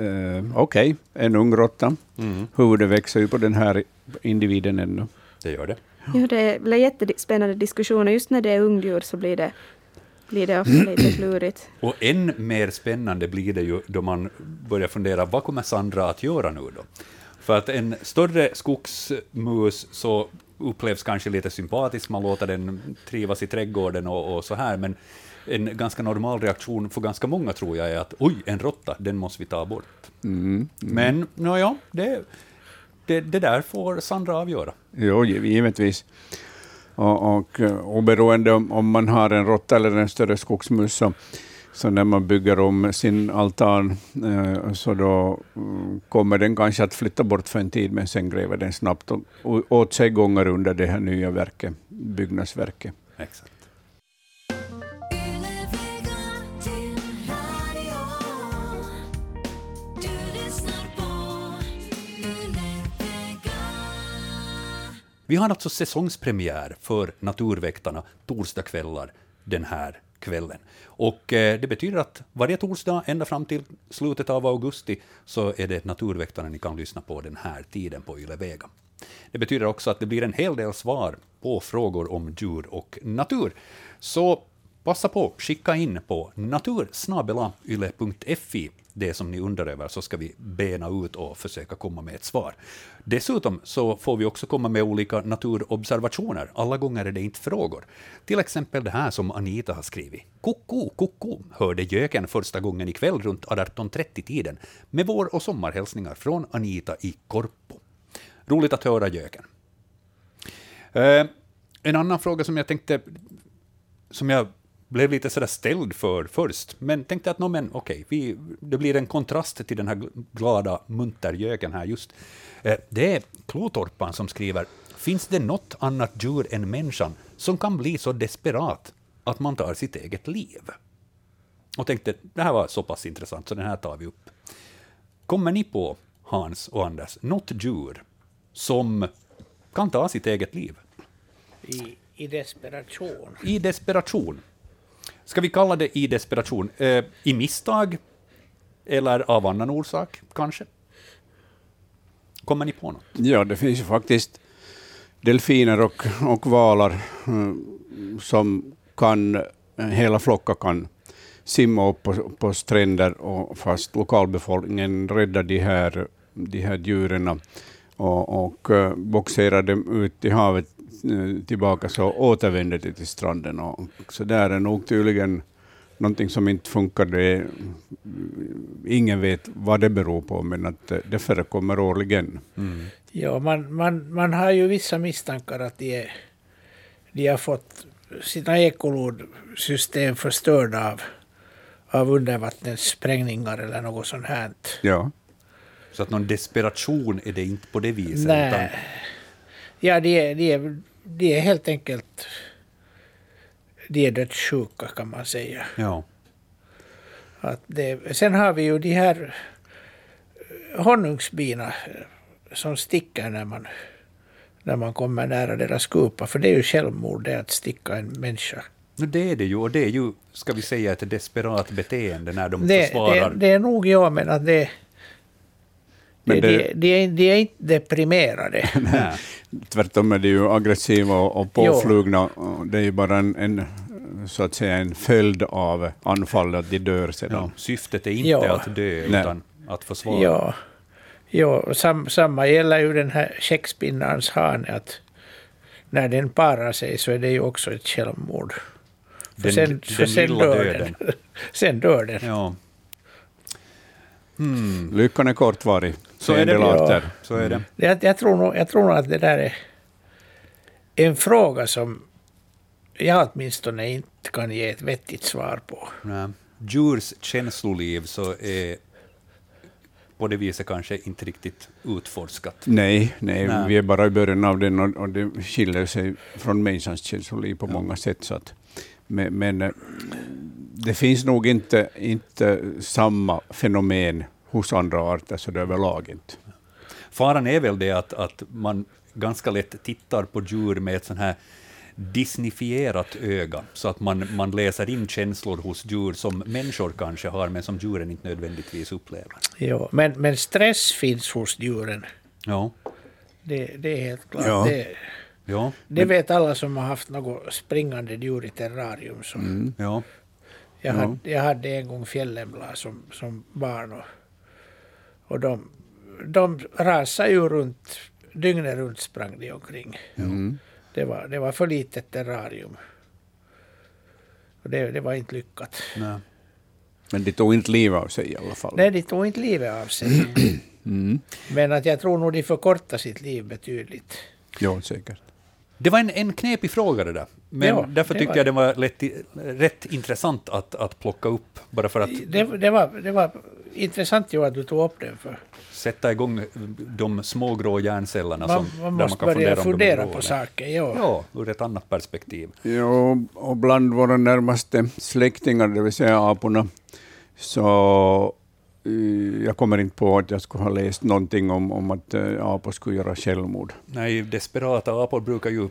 eh, okej, en ung råtta. Mm, Huvudet växer ju på den här individen ännu. Det gör det. ja, det blir jättespännande diskussioner. Just när det är ungdjur så blir det, blir det ofta lite klurigt. Och än mer spännande blir det ju då man börjar fundera, vad kommer Sandra att göra nu då? För att en större skogsmus så upplevs kanske lite sympatisk, man låter den trivas i trädgården och, och så här, men en ganska normal reaktion för ganska många tror jag är att oj, en råtta, den måste vi ta bort. Mm. Men nåja, det, det, det där får Sandra avgöra. Jo, giv- givetvis. Och, och oberoende om, om man har en råtta eller en större skogsmus, så, så när man bygger om sin altan, eh, så då mm, kommer den kanske att flytta bort för en tid, men sen gräver den snabbt och, och, åt sig gånger under det här nya verket, byggnadsverket. Exakt. Vi har alltså säsongspremiär för Naturväktarna torsdagskvällar den här kvällen. Och eh, det betyder att varje torsdag ända fram till slutet av augusti så är det Naturväktarna ni kan lyssna på den här tiden på Yle Vega. Det betyder också att det blir en hel del svar på frågor om djur och natur. Så passa på, skicka in på natursnabelayle.fi det som ni undrar över, så ska vi bena ut och försöka komma med ett svar. Dessutom så får vi också komma med olika naturobservationer. Alla gånger är det inte frågor. Till exempel det här som Anita har skrivit. Koko, koko, hörde göken första gången ikväll runt 18.30-tiden med vår och sommarhälsningar från Anita i Korpo. Roligt att höra göken. Eh, en annan fråga som jag tänkte, som jag blev lite sådär ställd för först, men tänkte att no, men, okej, vi, det blir en kontrast till den här glada muntergöken här just. Eh, det är Klotorpan som skriver, finns det något annat djur än människan som kan bli så desperat att man tar sitt eget liv? Och tänkte, det här var så pass intressant, så den här tar vi upp. Kommer ni på, Hans och Anders, något djur som kan ta sitt eget liv? I, i desperation. I desperation. Ska vi kalla det i desperation? Eh, I misstag? Eller av annan orsak, kanske? Kommer ni på något? Ja, det finns ju faktiskt delfiner och, och valar eh, som kan, eh, hela flockar kan simma upp på, på stränder och fast lokalbefolkningen räddar de här, de här djuren och, och eh, boxerar dem ut i havet tillbaka så återvänder de till stranden. Och, så där är nog tydligen någonting som inte funkar. Det är, ingen vet vad det beror på, men att det, förekommer årligen. Ja, man, man, man har ju vissa misstankar att de, är, de har fått sina ekolodsystem förstörda av, av undervattenssprängningar eller något sånt här. Ja. Så att någon desperation är det inte på det viset. utan, Nej. Ja, de är, de, är, de är helt enkelt de är dödssjuka kan man säga. ja. Att det, sen har vi ju de här eh, honungsbina eh, som sticker när man, när man kommer nära deras kupa. För det är ju självmord det att sticka en människa. No, det är det ju, och det är ju, ska vi säga, ett desperat beteende när de Det, försvarar. det, det är nog jag, men att det... Men det, det- de, de, är, de är inte deprimerade. Nej. Tvärtom är de ju aggressiva och, och påflugna. Det är ju bara en, en, så att säga, en följd av anfallet att de dör sedan. Ja, syftet är inte Ja. att dö, Nej. utan att försvara. Ja, ja och sam, samma gäller ju den här käkspinnarens hane. Att när den parar sig så är det ju också ett självmord. För Den- sen, den sen lilla dör döden. den. sen dör den. Ja. Hmm. Lyckan är kortvarig, Så är det. Ja. arter. Så är det. Jag, jag, tror nog, jag tror nog att det där är en fråga som jag åtminstone inte kan ge ett vettigt svar på. Nej. Djurs känsloliv så är på det viset kanske inte riktigt utforskat. Nej, nej, Nej. vi är bara i början av den och, och det skiljer sig från människans känsloliv på många sätt. Så att, men, men eh, det finns nog inte, inte samma fenomen hos andra arter så det överlag inte. Faran är väl det att, att man ganska lätt tittar på djur med ett sånt här disnifierat öga, så att man, man läser in känslor hos djur som människor kanske har, men som djuren inte nödvändigtvis upplever. Ja, men, men stress finns hos djuren. Ja, Det, det är helt klart. Ja. Det, ja, det vet alla som har haft något springande djur i terrarium. Så ja. jag, Ja. hade, jag hade en gång fjällämlar som, som barn. Och, och de, de rasade ju runt, dygnet runt sprang de omkring. Mm. Det, var, det var för litet terrarium. Och det, det var inte lyckat. Nej. Men de tog inte livet av sig i alla fall. Nej, de tog inte livet av sig. Mm. Men att jag tror nog de förkortade sitt liv betydligt. Ja, säkert. Det var en, en knepig fråga det där, men Ja, därför det tyckte var jag det var lätt, rätt intressant att, att plocka upp, bara för att Det, det, var, det var intressant ju att du tog upp den. För sätta igång de små grå hjärncellerna man, som, man där måste man kan börja fundera, fundera på saker. Ja. Ja, ur ett annat perspektiv. Ja, och bland våra närmaste släktingar, det vill säga aporna, så jag kommer inte på att jag skulle ha läst någonting om, om att eh, apor skulle göra självmord. Nej, desperata apor brukar ju,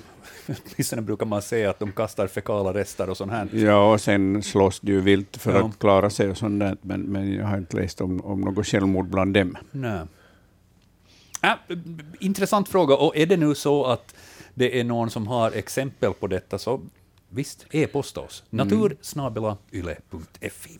åtminstone brukar man säga att de kastar fekala rester och sånt här. Ja, och sen slåss de ju vilt för Ja. att klara sig och sånt där, men, men jag har inte läst om, om något självmord bland dem. Nej. Äh, intressant fråga, och är det nu så att det är någon som har exempel på detta, så visst, e-posta oss. natursnabelayle.fi.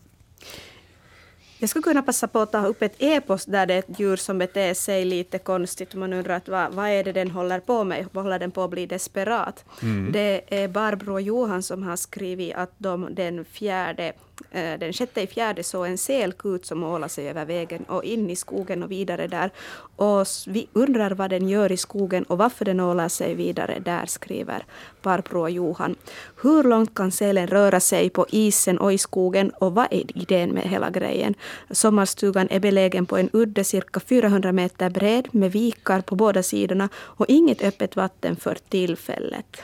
Jag skulle kunna passa på att ta upp ett e-post där det är ett djur som beter sig lite konstigt. Man undrar att vad, vad är det den håller på med? Håller den på att bli desperat? Det är Barbro Johan som har skrivit att de den fjärde Eh, den sjätte i fjärde såg en selkut som ålade sig över vägen och in i skogen och vidare där. Och vi undrar vad den gör i skogen och varför den ålar sig vidare där, skriver Barbro och Johan. Hur långt kan sälen röra sig på isen och i skogen och vad är idén med hela grejen? Sommarstugan är belägen på en udde cirka 400 meter bred med vikar på båda sidorna och inget öppet vatten för tillfället.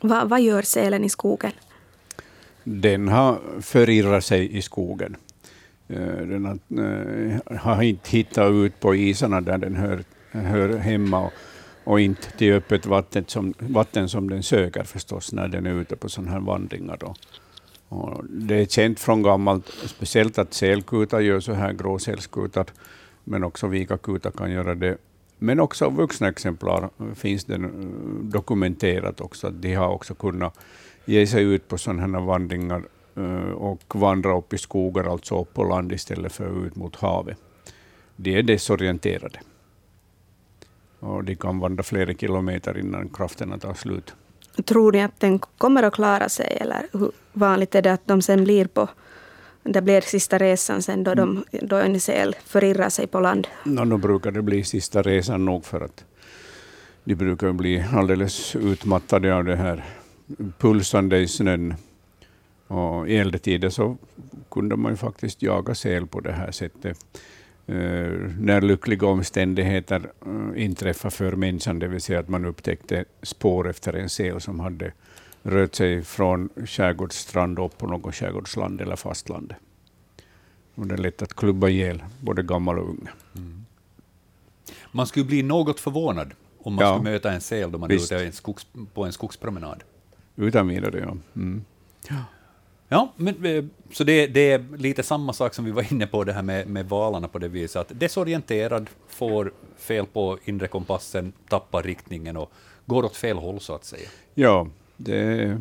Va, vad gör sälen i skogen? Den har förirrat sig i skogen. Eh, den har, eh, har inte hittat ut på isarna där den hör, hör hemma och, och inte till öppet vatten som, vatten som den söker förstås när den är ute på sådana här vandringar. Då. Och det är känt från gammalt, speciellt att sälkutar gör så här, gråsälskutar, men också vikakutar kan göra det. Men också vuxna exemplar finns det dokumenterat också, att de har också kunnat ge sig ut på sådana här vandringar eh, och vandra upp i skogar, alltså upp på land istället för ut mot havet. De är desorienterade. Och de kan vandra flera kilometer innan krafterna tar slut. Tror ni att den kommer att klara sig eller hur vanligt är det att de sen blir på det blir sista resan sen då, de, då en säl förirrar sig på land? No, då brukar det bli sista resan nog för att de brukar bli alldeles utmattade av det här pulsande i snön. Och I äldre tider så kunde man ju faktiskt jaga säl på det här sättet. Eh, när lyckliga omständigheter uh, inträffade för människan, det vill säga att man upptäckte spår efter en säl som hade rört sig från skärgårdsstrand upp på något skärgårdsland eller fastland. Och det är lätt att klubba ihjäl både gammal och ung. Man skulle bli något förvånad om man Ja. skulle möta en säl då man Visst. är ute en skogs, på en skogspromenad. Utan vidare, ja. Mm. Ja, men, eh, så det, det är lite samma sak som vi var inne på det här med, med valarna på det viset, att desorienterad, får fel på inre kompassen, tappar riktningen och går åt fel håll så att säga. Ja, det,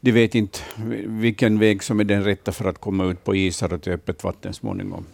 de vet inte vilken väg som är den rätta för att komma ut på isar och till öppet vatten småningom.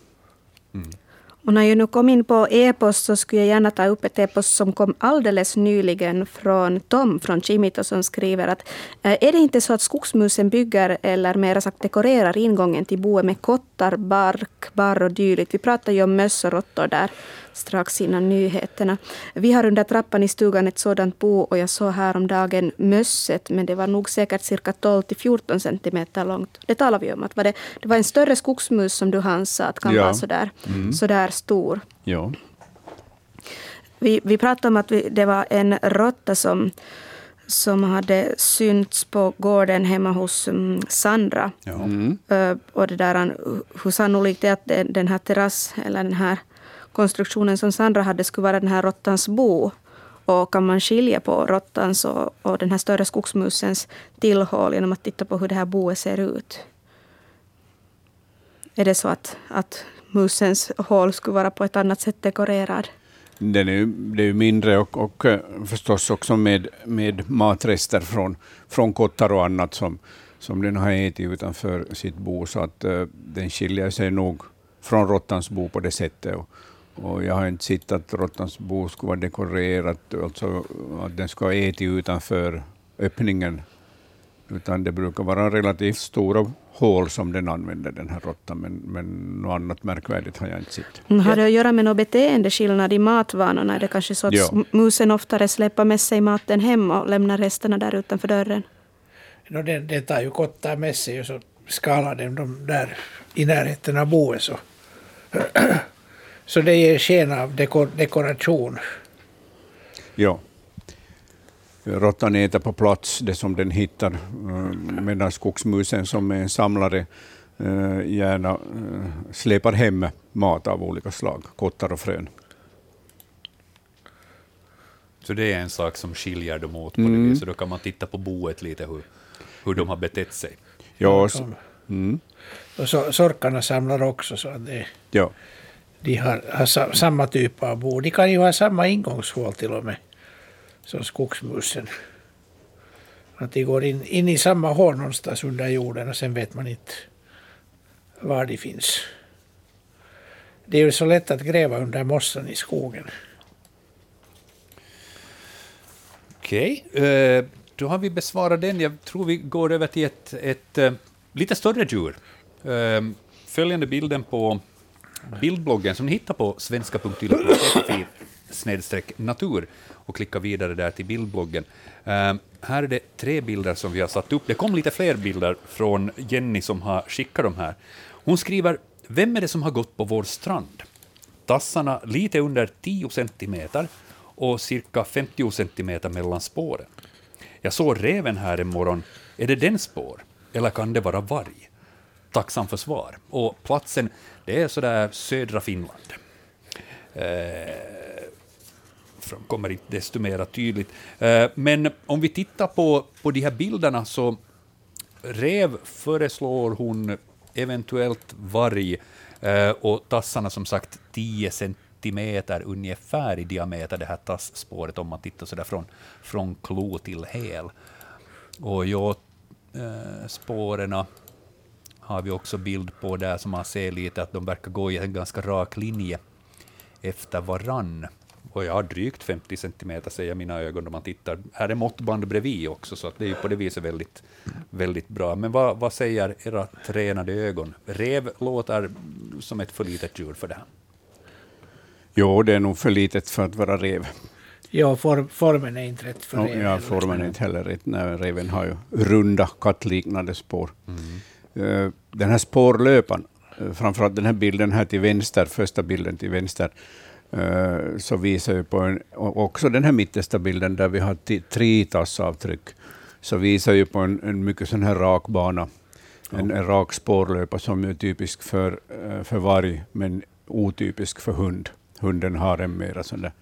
Och när jag nu kom in på e-post så skulle jag gärna ta upp ett e-post som kom alldeles nyligen från Tom från Chimito som skriver att eh, är det inte så att skogsmusen bygger eller mer sagt dekorerar ingången till boet med kottar, bark, barr och dylikt. Vi pratade ju om möss och råttor där strax innan nyheterna. Vi har under trappan i stugan ett sådant bo och jag såg häromdagen mösset men det var nog säkert cirka 12 till 14 centimeter långt. Det talar vi om. Att var det, det var en större skogsmus som du Hans sa att kan Ja. vara sådär, sådär stor. Ja. Vi, vi pratade om att vi, det var en råtta som, som hade synts på gården hemma hos mm, Sandra. Ja. Ö, och det där, hur sannolikt det är att den, den här terrass, eller den här konstruktionen som Sandra hade skulle vara den här råttans bo. Och kan man skilja på råttans och, och den här större skogsmusens tillhåll genom att titta på hur det här boet ser ut? Är det så att, att musens hål skulle vara på ett annat sätt dekorerad? Den är, ju- det är ju mindre och, och eh, förstås också med, med matrester från, från kottar och annat som, som den har ätit utanför sitt bo. Så att uh, den skiljer sig nog från råttans bo på det sättet. Och, och jag har inte sett att råttans bo skulle vara dekorerat, alltså att den ska ha ätit utanför öppningen. Utan det brukar vara relativt stora hål som den använder, den här råttan. Men, men något annat märkvärdigt har jag inte sett. Mm, Har det att göra med någon beteendeskillnad i matvanorna? Är det kanske så att Ja. musen oftare släpper med sig maten hem och lämnar resterna där utanför dörren? No, den, den tar ju kottar med sig och så skalar den dem där i närheten av boet. Så, så det ger sken av dekor, dekoration. Ja. Råttan äter på plats det som den hittar, eh, medan skogsmusen som är en samlare eh, gärna eh, släpar hem mat av olika slag, kottar och frön. Så det är en sak som skiljer dem åt på Mm. det viset. Då kan man titta på boet lite hur, hur de har betett sig. Ja, s- De- mm, Och så, sorkarna samlar också så att det, ja. de har, har sa, samma typ av bo. De kan ju ha samma ingångshål till och med som skogsmusen. Att de går in, in i samma hål någonstans under jorden och sen vet man inte var de finns. Det är ju så lätt att gräva under mossan i skogen. Okej, okay. då har vi besvarat den. Jag tror vi går över till ett, ett eh, lite större djur. Eh, följande bilden på bildbloggen som ni hittar på svenska.yle.fi snedstreck natur och klicka vidare där till bildbloggen. Uh, här är det tre bilder som vi har satt upp. Det kom lite fler bilder från Jenny som har skickat de här. Hon skriver, vem är det som har gått på vår strand? Tassarna lite under 10 centimeter och cirka 50 centimeter mellan spåren. Jag såg reven här en morgon. Är det den spår? Eller kan det vara varg? Tacksam för svar. Och platsen, det är sådär södra Finland. Eh, framkommer inte desto mer tydligt. Eh, men om vi tittar på, på de här bilderna så rev föreslår hon eventuellt varg eh, och tassarna som sagt 10 centimeter ungefär i diameter, det här tassspåret om man tittar sådär från, från klo till häl. Och ja, eh, spåren har vi också bild på där som man ser lite att de verkar gå i en ganska rak linje efter varann. Och jag har drygt 50 centimeter säger mina ögon när man tittar. Här är måttband bredvid också, så att det är på det viset väldigt, väldigt bra. Men vad, vad säger era tränade ögon? Rev låter som ett för litet djur för det här. Jo, det är nog för litet för att vara rev. Ja, form, formen är inte rätt för Ja, reven. ja, formen är inte heller rätt. Nej, reven har ju runda kattliknande spår. Eh, Den här spårlöpan, eh, framförallt den här bilden här till vänster, första bilden till vänster, så visar ju på en, också den här mittersta bilden där vi har tre tassavtryck, så visar ju på en, en mycket sån här rak bana. En, en rak spårlöpa som är typisk för, eh, för varg, men otypisk för hund. Hunden har en mera sån där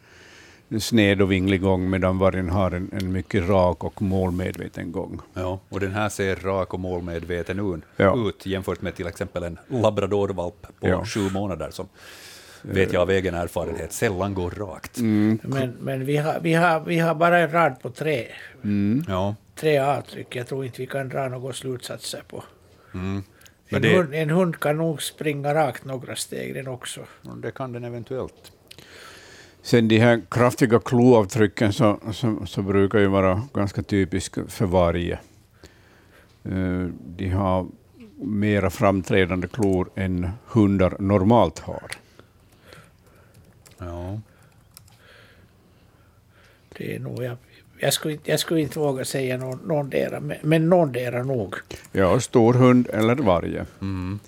sned och vinglig gång, medan vargen har en, en mycket rak och målmedveten gång. Ja, och den här ser rak och målmedveten ut, Ja. ut jämfört med till exempel en labradorvalp på Ja. sju månader som, vet jag av egen erfarenhet, sällan går rakt. Mm. Men, men vi, har, vi, har, vi har bara en rad på tre, Ja, tre avtryck. Jag tror inte vi kan dra några slutsatser på. men En, det, hund, en hund kan nog springa rakt några steg den också. det kan den eventuellt. Sen de här kraftiga kloavtrycken så, så, så brukar ju vara ganska typiska för varje. Eh, De har mera framträdande klor än hundar normalt har. Ja. Det är nog, jag, jag, skulle, inte- jag skulle inte våga säga någon, någondera, men, men någondera nog. Ja, stor hund eller varje. Mm.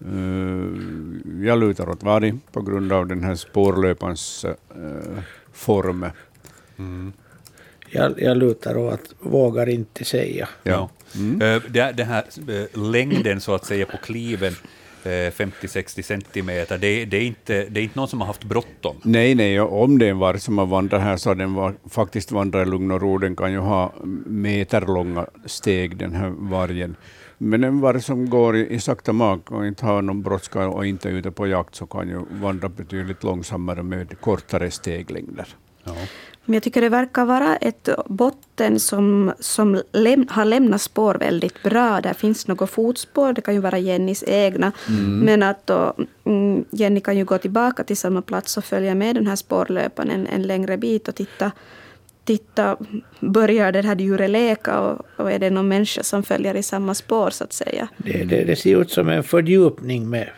Eh, Jag lutar åt varg på grund av den här spårlöpans eh, form. Jag, jag lutar åt att vågar inte säga. Ja. Eh, det, det här längden så att säga på kliven, 50-60 centimeter, det, det, är inte, det är inte någon som har haft bråttom. Nej, nej, om det är en varg som har vandrat här så har den var, faktiskt vandrat i lugn och ro. Den kan ju ha meterlånga steg, den här vargen. Men en varg som går i, i sakta mak och inte har någon brådska och inte är ute på jakt så kan ju vandra betydligt långsammare med kortare steglängder. Ja. Men jag tycker det verkar vara ett botten som, som läm, har lämnat spår väldigt bra. Där finns något fotspår, det kan ju vara Jennys egna. Men att då, mm, Jenny kan ju gå tillbaka till samma plats och följa med den här spårlöparen en, en längre bit och titta, titta, börjar det här djuret leka och, och är det någon människa som följer i samma spår så att säga. Det, det, det ser ut som en fördjupning med,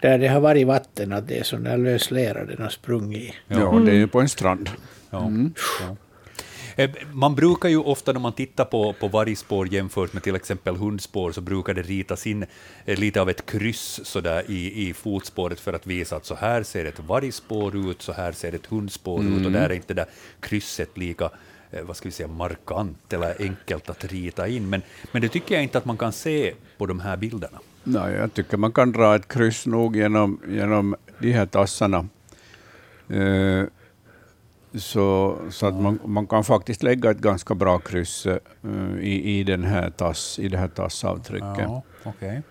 där det har varit vatten, att det är sån där lös lera den har sprungit i. Ja, det är ju på en strand. Ja. Ja. Eh, Man brukar ju ofta när man tittar på, på vargspår jämfört med till exempel hundspår så brukar det ritas in eh, lite av ett kryss så där i, i fotspåret för att visa att så här ser ett vargspår ut, så här ser ett hundspår ut och där är inte det där krysset lika eh, vad ska vi säga, markant eller enkelt att rita in. Men, men det tycker jag inte att man kan se på de här bilderna. Nej, jag tycker man kan dra ett kryss nog genom, genom de här tassarna. Eh, så, så att man, man kan faktiskt lägga ett ganska bra kryss eh, i, i, den här tass, i det här tassavtrycket. Ja, okej.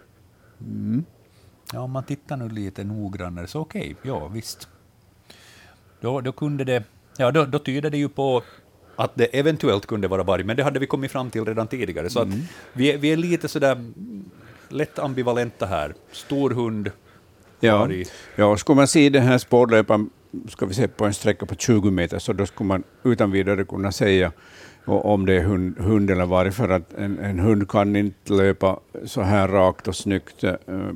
Ja, om man tittar nu lite noggrannare så okej, ja visst. Då, då kunde det, ja då, då tyder det ju på att det eventuellt kunde vara varg, men det hade vi kommit fram till redan tidigare. Så att vi, vi är lite sådär mm, lätt ambivalenta här. Stor hund, Ja, varg. ja, skulle man se den här spårlöparen ska vi se, på en sträcka på 20 meter, så då skulle man utan vidare kunna säga om det är hund, hund eller varg, för att en, en hund kan inte löpa så här rakt och snyggt eh,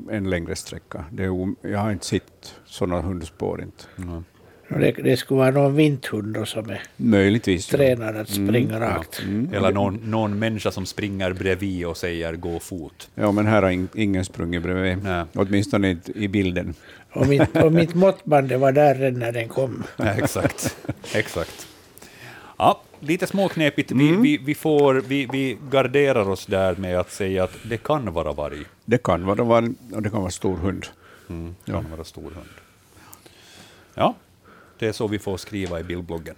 en längre sträcka. Det är, jag har inte sett sådana hundspår. Inte. Mm. Det, det skulle vara någon vinthund som är Möjligtvis. ja. tränad att springa rakt. Eller någon, någon människa som springer bredvid och säger gå fot. Ja, men här har in, ingen sprungit bredvid. Nej. Åtminstone inte i bilden. Och mitt, och mitt måttband det var där redan när den kom. Ja, exakt. exakt. Ja, lite småknepigt. Vi, vi, vi, får, vi, vi garderar oss där med att säga att det kan vara varg. Det kan vara varg och det kan vara stor hund. Mm, kan vara stor hund. Ja, det är så vi får skriva i bildbloggen.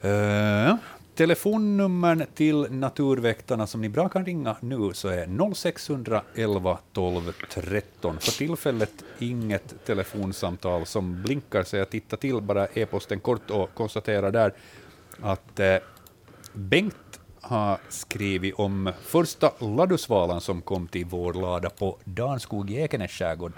Eh, telefonnumren till Naturväktarna som ni bra kan ringa nu så är 0611 12 13. För tillfället inget telefonsamtal som blinkar så jag tittar till bara e-posten kort och konstaterar där att eh, Bengt har skrivit om första ladusvalan som kom till vår lada på Danskog i Ekenäs skärgård.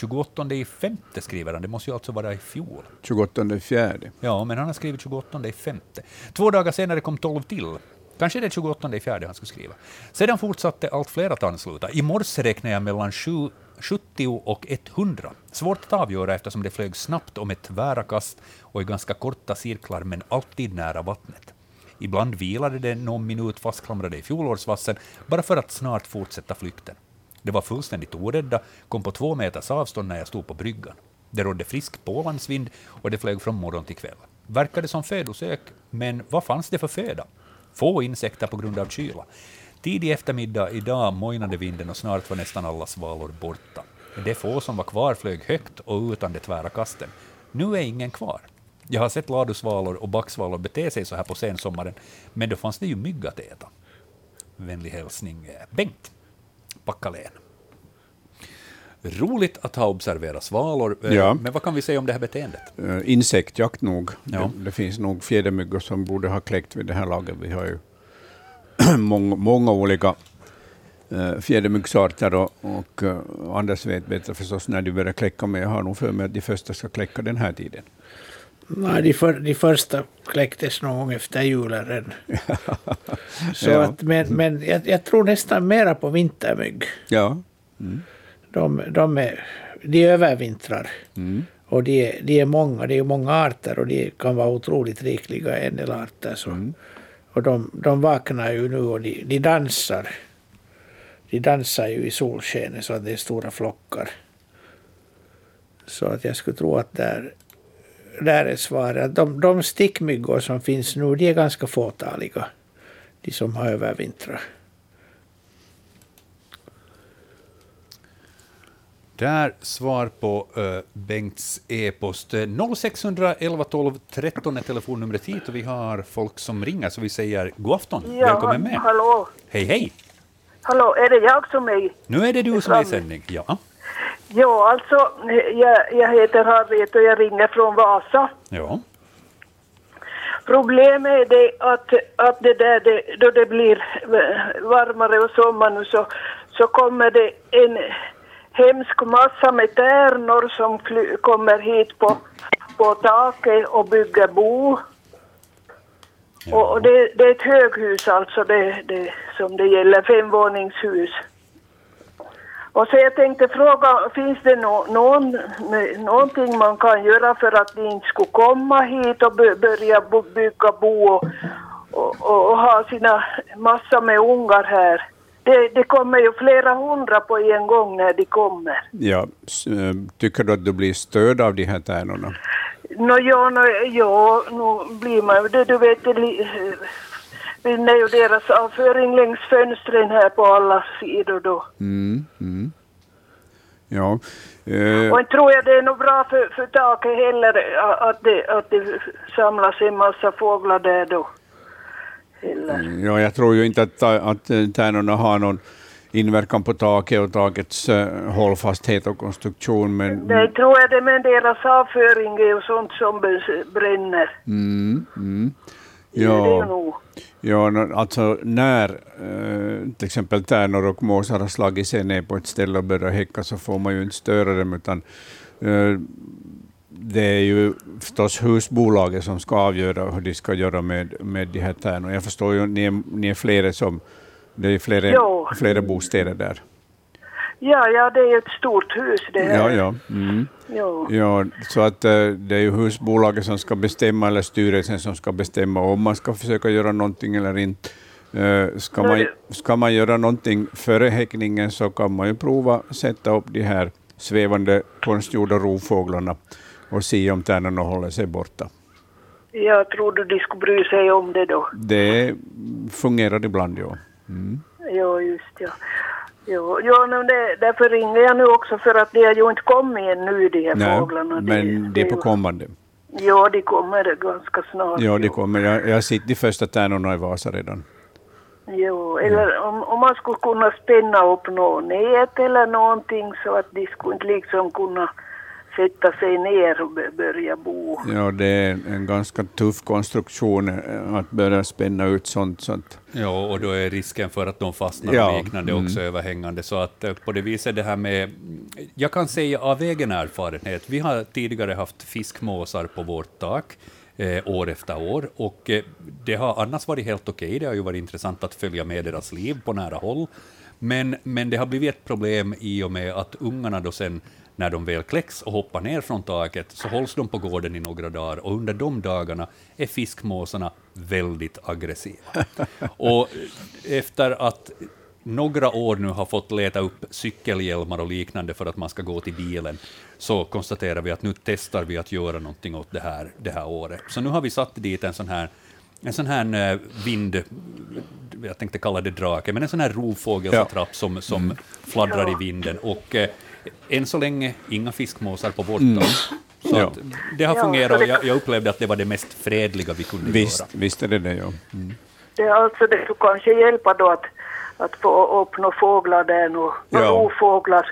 28 i femte skriver han, det måste ju alltså vara i fjol. 28 fjärde. Ja, men han har skrivit 28 i femte. Två dagar senare kom 12 till. Kanske det är 28 i fjärde han skulle skriva. Sedan fortsatte allt fler att ansluta. I morse räknade jag mellan sju 70 och 100. Svårt att avgöra eftersom det flög snabbt och med tvära kast och i ganska korta cirklar, men alltid nära vattnet. Ibland vilade det någon minut fastklamrade i fjolårsvassen, bara för att snart fortsätta flykten. Det var fullständigt orädda, kom på två meters avstånd när jag stod på bryggan. Det rådde frisk pålandsvind och det flög från morgon till kväll. Verkade som födosök, men vad fanns det för föda? Få insekter på grund av kyla. Tidig eftermiddag idag mojnade vinden och snart var nästan alla svalor borta. De få som var kvar flög högt och utan de tvära kasten. Nu är ingen kvar. Jag har sett ladusvalor och backsvalor bete sig så här på sensommaren, men då fanns det ju mygg att äta. Vänlig hälsning eh, Bengt, Packalén. Roligt att ha observerat svalor, eh, Ja. men vad kan vi säga om det här beteendet? Eh, insektjakt nog. Ja. Det, det finns nog fjädermyggor som borde ha kläckt vid det här laget. Vi har ju många, många olika uh, fjädermyggsarter och, och eh, Anders vet bättre förstås när de börjar kläcka, men jag har nog för mig att de första ska kläcka den här tiden. Nej, de, för, de första kläcktes någon gång efter julen. Så Ja. att, men men jag, jag tror nästan mera på vintermygg. Ja. De, de, är, de övervintrar. Mm. Och de, är- de är många, det är många arter och de kan vara otroligt rikliga en del arter. Så. Och de, de vaknar ju nu och de, de dansar. De dansar ju i solskenet så att det är stora flockar. Så att jag skulle tro att där, där är svaret. De, de stickmyggor som finns nu, de är ganska fåtaliga. De som har övervintrat. Där svar på uh, Bengts e-post. Eh, 0611 12 13 är telefonnumret hit och vi har folk som ringer så vi säger god afton, välkommen med. Hallå, Hej hej, hallå, är det jag som är nu är det du som är i sändning. Ja, Ja, alltså, jag, jag heter Harriet och jag ringer från Vasa. ja. Problemet är det att, att det där, det, då det blir varmare och sommar nu så, så kommer det en hemsk massa med tärnor som kommer hit på, på taket och bygger bo. Och, och det, det är ett höghus alltså det, det, som det gäller, femvåningshus. Och så jag tänkte fråga, finns det nå någon, någonting man kan göra för att de inte skulle komma hit och bö- börja bygga bo och, och, och, ha sina massa med ungar här? Det, det kommer ju flera hundra på en gång när de kommer. Ja. eh, Tycker du att du blir störd av de här tärnorna? Nå, ja, no, ja, nu blir man ju det. Du vet, li- det är ju deras avföring längs fönstren här på alla sidor då. Mm. Mm. Ja. Eh, Och inte tror jag det är nog bra för, för taket heller att det, att det samlas en massa fåglar där då. Heller. Ja, jag tror ju inte att, att eh, tärnorna har någon inverkan på taket och takets uh, hållfasthet och konstruktion, men Det tror jag det, men deras avföring är ju sånt som bränner. mm, mm. Ja, ja, alltså när eh, till exempel tärnor och måsar har slagit sig ner på ett ställe och börjar häcka så får man ju inte störa dem, utan eh, det är ju förstås husbolaget som ska avgöra hur de ska göra med, med de här tärnorna. Jag förstår ju, ni är, ni är flera som, det är flera, Jo. flera bostäder där. Ja, ja, det är ett stort hus det här. Ja, ja. Mm. Jo. Ja, så att eh, det är ju husbolaget som ska bestämma, eller styrelsen som ska bestämma om man ska försöka göra någonting eller inte. Eh, Ska man, ska man göra någonting före häckningen så kan man ju prova sätta upp de här svävande konstgjorda rovfåglarna och se om tärnorna håller sig borta. Jag trodde de skulle bry sig om det då. Det fungerar ibland, ja. Mm. Jo, just ja. Jo, jo men det, därför ringer jag nu också för att de har ju inte kommit ännu de här Nej, fåglarna. men det är på kommande. Ja, de kommer ganska snart. Ja, det jo. kommer. Jag, jag sett de första tärnorna i Vasa redan. Jo, eller om, om man skulle kunna spänna upp något nät eller någonting så att de skulle inte liksom kunna sätta sig ner och bö- börja bo. Ja, det är en ganska tuff konstruktion eh, att börja spänna ut sånt. Så att, Ja, och då är risken för att de fastnar Ja, och liknande mm. också överhängande. Så att eh, på det viset det här med... Jag kan säga av egen erfarenhet, vi har tidigare haft fiskmåsar på vårt tak eh, år efter år och eh, det har annars varit helt okej. Det har ju varit intressant att följa med deras liv på nära håll. Men, men det har blivit ett problem i och med att ungarna då sen, när de väl kläcks och hoppar ner från taket, så hålls de på gården i några dagar, och under de dagarna är fiskmåsarna väldigt aggressiva. Och efter att några år nu har fått leta upp cykelhjälmar och liknande för att man ska gå till bilen, så konstaterar vi att nu testar vi att göra någonting åt det här, det här året. Så nu har vi satt dit en sån här en sån här eh, vind, jag tänkte kalla det drake, men en sån här rovfågelsatrapp som, som fladdrar i vinden. Och eh, än så länge inga fiskmåsar på vårt tak. Så Ja. det har fungerat och det- jag, jag upplevde att det var det mest fredliga vi kunde Visst, göra. visst är det det, ja. Det är alltså det skulle kanske hjälpa då att, att få upp några fåglar där nu, några Ja. rovfåglar.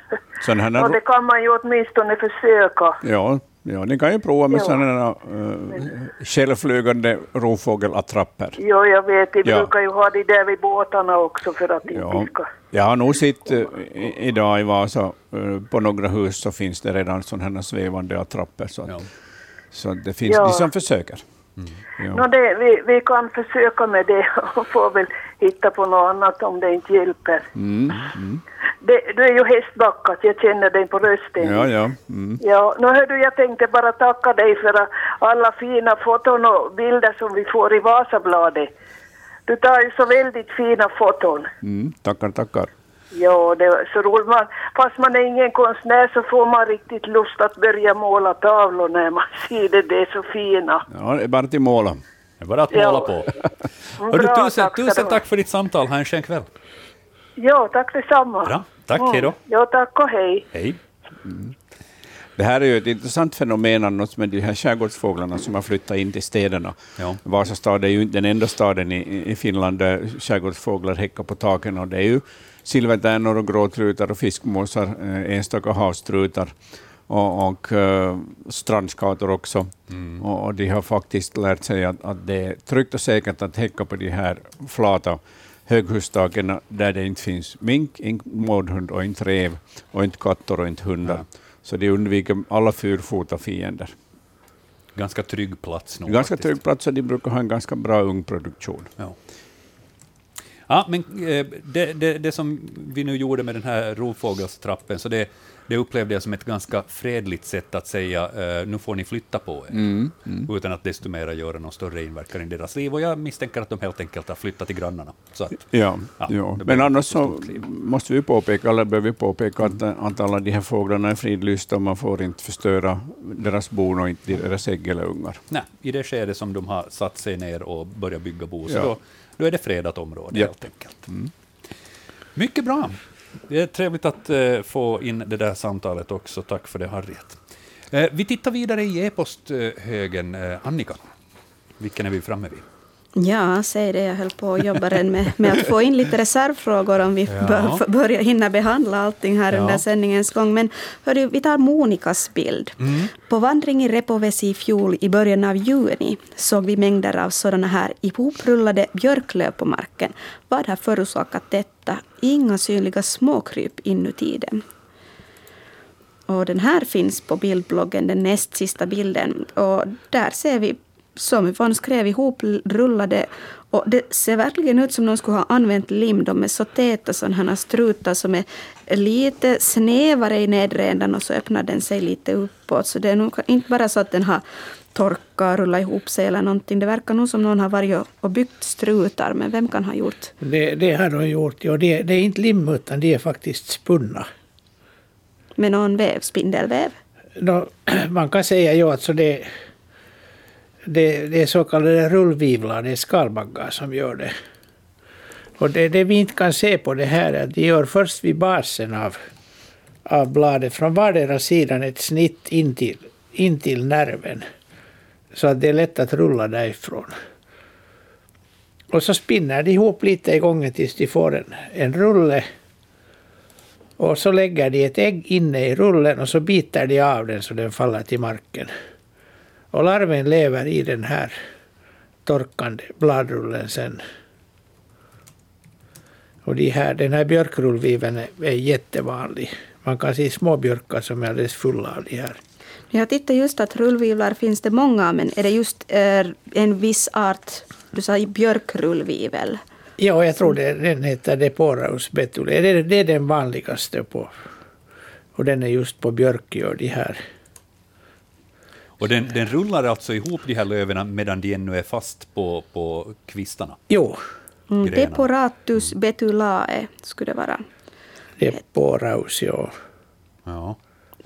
Och här, det kan man ju åtminstone försöka. ja, ja, ni kan ju prova med Ja. sådana uh, självflygande rovfågelattrapper. Jo, jag vet, de Ja. brukar ju ha de där vid båtarna också för att Ja. inte ska... Jag har nog sett eh, i- idag i Vasa, eh, på några hus så finns det redan sådana här svävande attrapper. Så, att, Ja. så att det finns Ja. de som försöker. Ja. Nå, det, vi, vi kan försöka med det och får väl hitta på något annat om det inte hjälper. Mm. Det, du är ju hästbackat, jag känner dig på rösten. Ja, ja. Mm. Ja, nu hör du, jag tänkte bara tacka dig för alla fina foton och bilder som vi får i Vasabladet. Du tar ju så väldigt fina foton. Mm. Tackar, tackar. Ja, det är så roligt. Man, fast man är ingen konstnär så får man riktigt lust att börja måla tavlor när man ser det. Det är så fina. Ja, det är bara till måla. Det är bara att Ja. måla på. Mm, Hördu, bra, tusen, tack tusen tack för ditt samtal. Ha en skön kväll. Ja, tack detsamma. Bra. Tack, hej då. Ja, tack och hej. Hej. Det här är ju ett intressant fenomen annars med de här skärgårdsfåglarna som har flyttat in till städerna. Ja. Vasa stad är ju inte den enda staden i, i Finland där skärgårdsfåglar häckar på taken och det är ju silvertärnor och gråtrutar och fiskmåsar, eh, enstaka havstrutar och, och eh, strandskator också. Och, och de har faktiskt lärt sig att, att det är tryggt och säkert att häcka på de här flata höghustaken där det inte finns mink, inte mårdhund och inte rev och inte katter och inte hundar. Så de undviker alla fyrfota fiender. Ganska trygg plats nog. Ganska faktiskt. trygg plats och de brukar ha en ganska bra ungproduktion. Ja. Ja, men eh, det, det, det som vi nu gjorde med den här rovfågelstrappen, så det, det upplevde jag som ett ganska fredligt sätt att säga eh, nu får ni flytta på er, Mm, utan att desto mer göra någon större inverkan i deras liv. Och jag misstänker att de helt enkelt har flyttat till grannarna. Så att, Ja, Ja, Men annars så måste vi påpeka, eller bör vi påpeka att, att alla de här fåglarna är fridlysta och man får inte förstöra deras bon och inte deras ägg eller ungar. nej, I det skede som de har satt sig ner och börjat bygga bo, så Ja. då, då är det fredat område Ja. helt enkelt. Mycket bra. Det är trevligt att eh, få in det där samtalet också. Tack för det, Harriet. Eh, vi tittar vidare i e-posthögen. Eh, Annika, vilken är vi framme vid? Ja, säg det. Jag höll på att jobba redan med, med att få in lite reservfrågor om vi Ja. bör, börjar hinna behandla allting här Ja. under sändningens gång. Men hörru, vi tar Monikas bild. Mm. På vandring i Repovesi i fjol i början av juni såg vi mängder av sådana här ihoprullade björklöv på marken. Vad har förorsakat detta? Inga synliga småkryp inuti dem. Och den här finns på bildbloggen, den näst sista bilden. Och där ser vi, som Yvonne skrev, ihoprullade. Och det ser verkligen ut som någon skulle ha använt lim. De är så täta sådana här strutar som är lite snävare i nedre ändan och så öppnar den sig lite uppåt. Så det är nog inte bara så att den har torkat, rullat ihop sig eller någonting. Det verkar nog som någon har varit och- och byggt strutar. Men vem kan ha gjort? Det, det har de gjort. Ja, det, det är inte lim utan det är faktiskt spunna. Med någon väv, spindelväv? Nå, man kan säga att så det, det, det är så kallade rullvivlar, det är skalbaggar som gör det. Och det, det vi inte kan se på det här är att de gör först vid basen av, av bladet från vardera sidan ett snitt in till, in till nerven. Så att det är lätt att rulla därifrån. Och så spinner de ihop lite i gången tills de får en, en rulle. Och så lägger de ett ägg inne i rullen och så biter de av den så den faller till marken. Och larven lever i den här torkande bladrullen sen. Och de här, den här björkrullviven är, är jättevanlig. Man kan se små björkar som är alldeles fulla av de här. Jag tittar just att rullvivlar finns det många, men är det just eh, en viss art, du sa björkrullvivel? Ja, jag tror det, den heter Deporaus betuli. Det, är- det är den vanligaste på. Och den är just på björkgör, de här. Och den, den rullar alltså ihop de här löven medan de ännu är fast på, på kvistarna. Jo, Mm. Deporatus betulae skulle det vara. Deporaus, ja. Ja.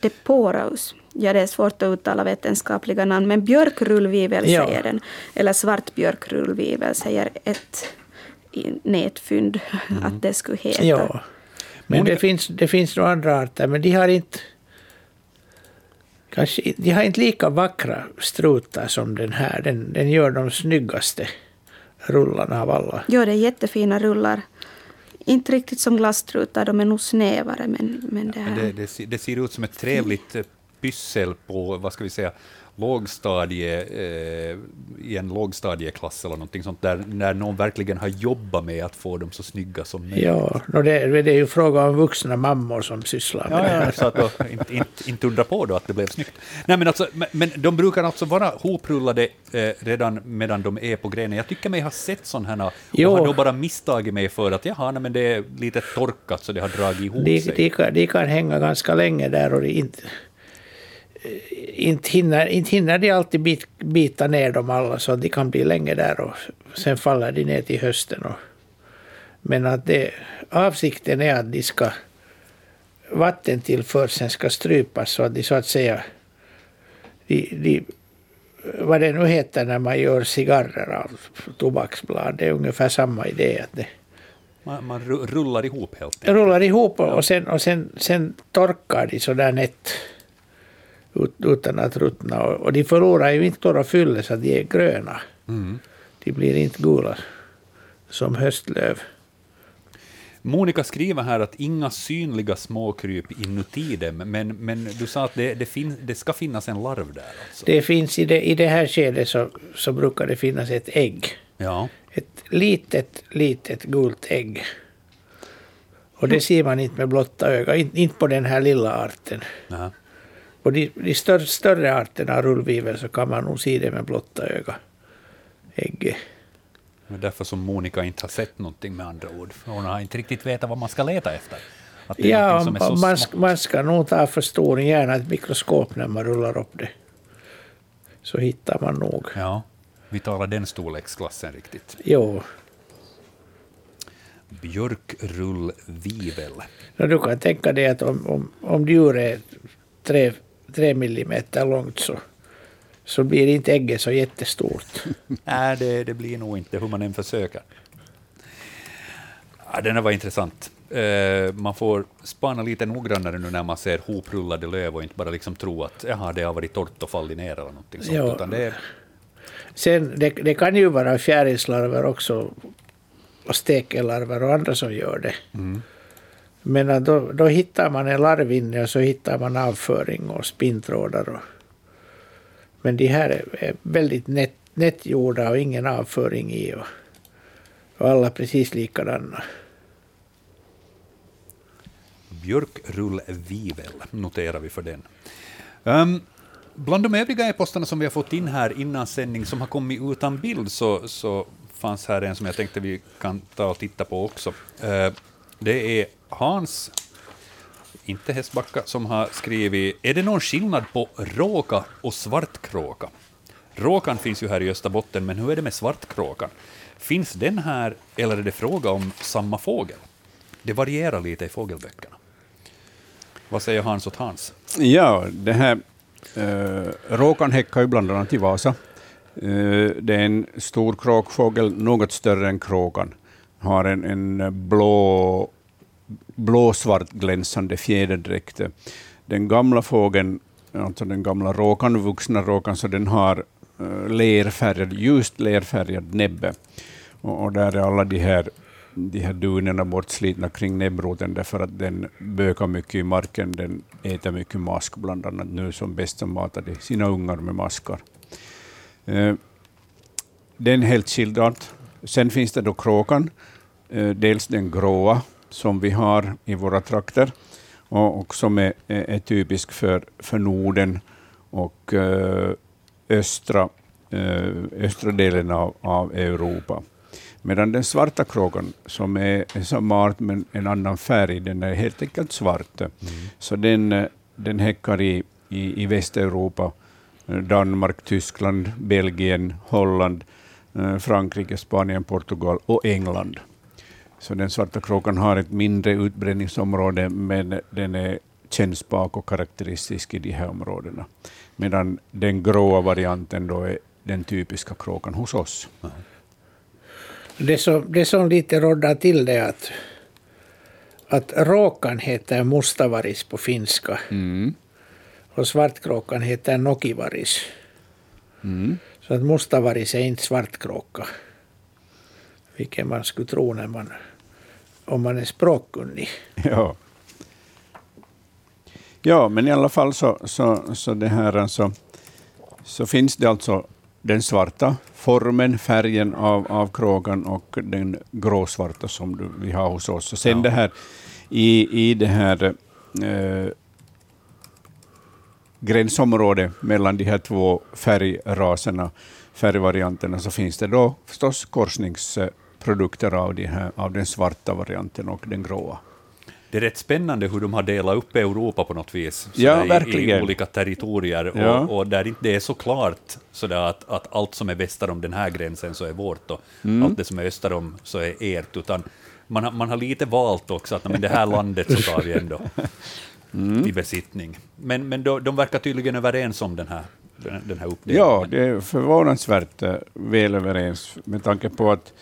Deporaus. Ja, det är svårt att uttala vetenskapliga namn, men björkrullvivel Ja. säger den. Eller svart björkrullvivel säger ett nätfynd att det skulle heta. ja. Men det finns, det finns några andra arter, men de har inte Kanske, de har inte lika vackra strutar som den här. Den, den gör de snyggaste rullarna av alla. Ja, det är jättefina rullar. Inte riktigt som glasstrutar, de är nog snävare. Men, men det Men här... det, det, ser- det ser ut som ett trevligt eh, pyssel på, vad ska vi säga, lågstadie, eh, i en lågstadieklass eller någonting sånt, där när någon verkligen har jobbat med att få dem så snygga som möjligt. Ja, no, det, det är ju fråga om vuxna mammor som sysslar med Ja, det ja, så att då, inte, inte, inte undra på då att det blev snyggt. Nej, men, alltså, men, men de brukar alltså vara hoprullade eh, redan medan de är på grenen. Jag tycker mig ha sett sådana här och Jo. har då bara misstagit mig för att jaha, nej, men det är lite torkat så det har dragit ihop De, sig. de, kan, de kan hänga ganska länge där och de inte, inte, hinner, inte hinner de alltid bit, bita ner dem alla så att de kan bli länge där och sen faller de ner till hösten. Och, men att det, avsikten är att de ska vattentillförseln ska strypas så att de så att säga de, de, vad det nu heter när man gör cigarrer av tobaksblad, det är ungefär samma idé. Att det, Man, man ru- rullar ihop helt enkelt. rullar ihop och, och, sen, och sen, sen torkar de sådär nätt ut, utan att ruttna. Och, och de förlorar ju inte klorofyllet så de är gröna. Mm. De blir inte gula som höstlöv. Monica skriver här att inga synliga småkryp inuti dem, men, men du sa att det, det, fin, det ska finnas en larv där alltså? Det finns i det, i det här skedet så, så brukar det finnas ett ägg. Ja. Ett litet, litet gult ägg. Och det ser man inte med blotta ögat, inte, inte på den här lilla arten. Nähä. På de, de större, större arterna av rullvivel så kan man nog se det med blotta ögat. Ägget. Det är därför som Monica inte har sett någonting med andra ord. Hon har inte riktigt vetat vad man ska leta efter. Ja, man, smått. man ska nog ta förstoring, gärna ett mikroskop när man rullar upp det. Så hittar man nog. Ja, vi talar den storleksklassen riktigt. Jo, Björkrullvivel. du kan tänka dig att om, om, om djur är tre, tre millimeter långt så, så blir inte ägget så jättestort. Nej, det, det blir nog inte hur man än försöker. Ja, den här var intressant. Eh, man får spana lite noggrannare nu när man ser hoprullade löv och inte bara liksom tro att jaha, det har varit torrt och fallit ner eller någonting sånt. Ja. Utan det är, Sen, det, det kan ju vara fjärilslarver också och stekelarver och andra som gör det. Men då, då hittar man en larv inne och så hittar man avföring och spinntrådar. Och, men de här är, väldigt nätt, nättgjorda och ingen avföring i. Och, och alla precis likadana. Björkrullvivel noterar vi för den. Um, bland de övriga e-posterna som vi har fått in här innan sändning som har kommit utan bild så, så fanns här en som jag tänkte vi kan ta och titta på också. Uh, det är Hans, inte Hästbacka, som har skrivit Är det någon skillnad på råka och svartkråka? Råkan finns ju här i Österbotten, men hur är det med svartkråkan? Finns den här eller är det fråga om samma fågel? Det varierar lite i fågelböckerna. Vad säger Hans åt Hans? Ja, det här uh, råkan häckar ju bland annat i Vasa. Eh, det är en stor kråkfågel, något större än kråkan. Har en, en blå, blåsvart glänsande fjäderdräkt. Den gamla fågeln, alltså den gamla råkan, vuxna råkan, så den har eh, lerfärgad, ljust lerfärgad näbbe. Och, och där är alla de här de här dunerna bortslitna kring näbbroten därför att den bökar mycket i marken. Den äter mycket mask bland annat nu som bäst som matar de sina ungar med maskar. Eh, det är en helt skild art. Sen finns det då kråkan, eh, dels den gråa som vi har i våra trakter och, som är, är, är typisk för, för Norden och eh, östra, eh, östra delen av, av Europa. Medan den svarta kråkan, som är, samma art men en annan färg, den är helt enkelt svart. Så den, eh, den häckar i, i, i Västeuropa, eh, Danmark, Tyskland, Belgien, Holland, eh, Frankrike, Spanien, Portugal och England. Så den svarta kråkan har ett mindre utbredningsområde, men den är kännsprak och karaktäristisk i de här områdena. Medan den gråa varianten då är den typiska kråkan hos oss. Det som, det som lite råddar till det är att, att råkan heter mustavaris på finska Mm. och svartkråkan heter nokivaris. Mm. Så att mustavaris är inte svartkråka. Vilket man skulle tro när man, om man är språkkunnig. Ja. ja, men i alla fall så, så, så, det här alltså, så finns det alltså den svarta formen, färgen av, av kråkan och den gråsvarta som du, vi har hos oss. Och sen Ja. det här i, i det här eh, gränsområdet mellan de här två färgraserna, färgvarianterna, så finns det då förstås korsningsprodukter av, de här, av den svarta varianten och den gråa. Det är rätt spännande hur de har delat upp Europa på något vis. Ja, i, verkligen. I olika territorier. Ja. Och, och där inte det är så klart sådär att, att allt som är väster om den här gränsen så är vårt och Mm. allt det som är öster om så är ert. Utan man, har, man har lite valt också att "Nej, men det här landet så tar vi ändå Mm. i besittning. Men, men då, de verkar tydligen överens om den här, den, den här uppdelningen. Ja, det är förvånansvärt eh, väl överens med tanke på att,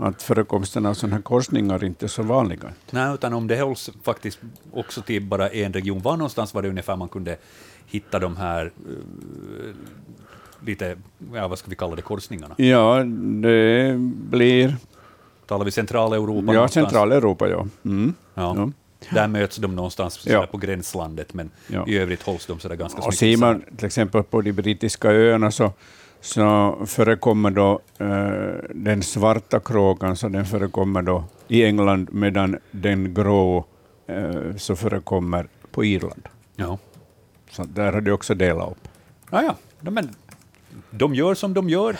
att förekomsten av sådana här korsningar inte är så vanliga. Nej, utan om det hålls faktiskt också till bara en region, var någonstans var det ungefär man kunde hitta de här eh, lite, ja, vad ska vi kalla det, korsningarna? Ja, det blir Talar vi Centraleuropa ja, någonstans? Centraleuropa. Ja. Mm. Ja. Ja. Där möts de någonstans Ja. på gränslandet, men Ja. i övrigt hålls de sådär ganska Och mycket ser man till exempel på de brittiska öarna så, så förekommer då eh, den svarta kråkan så den förekommer då i England medan den grå eh, så förekommer på Irland. Ja. Så där har de också delat upp. Ja, ja. Ja, men de gör som de gör,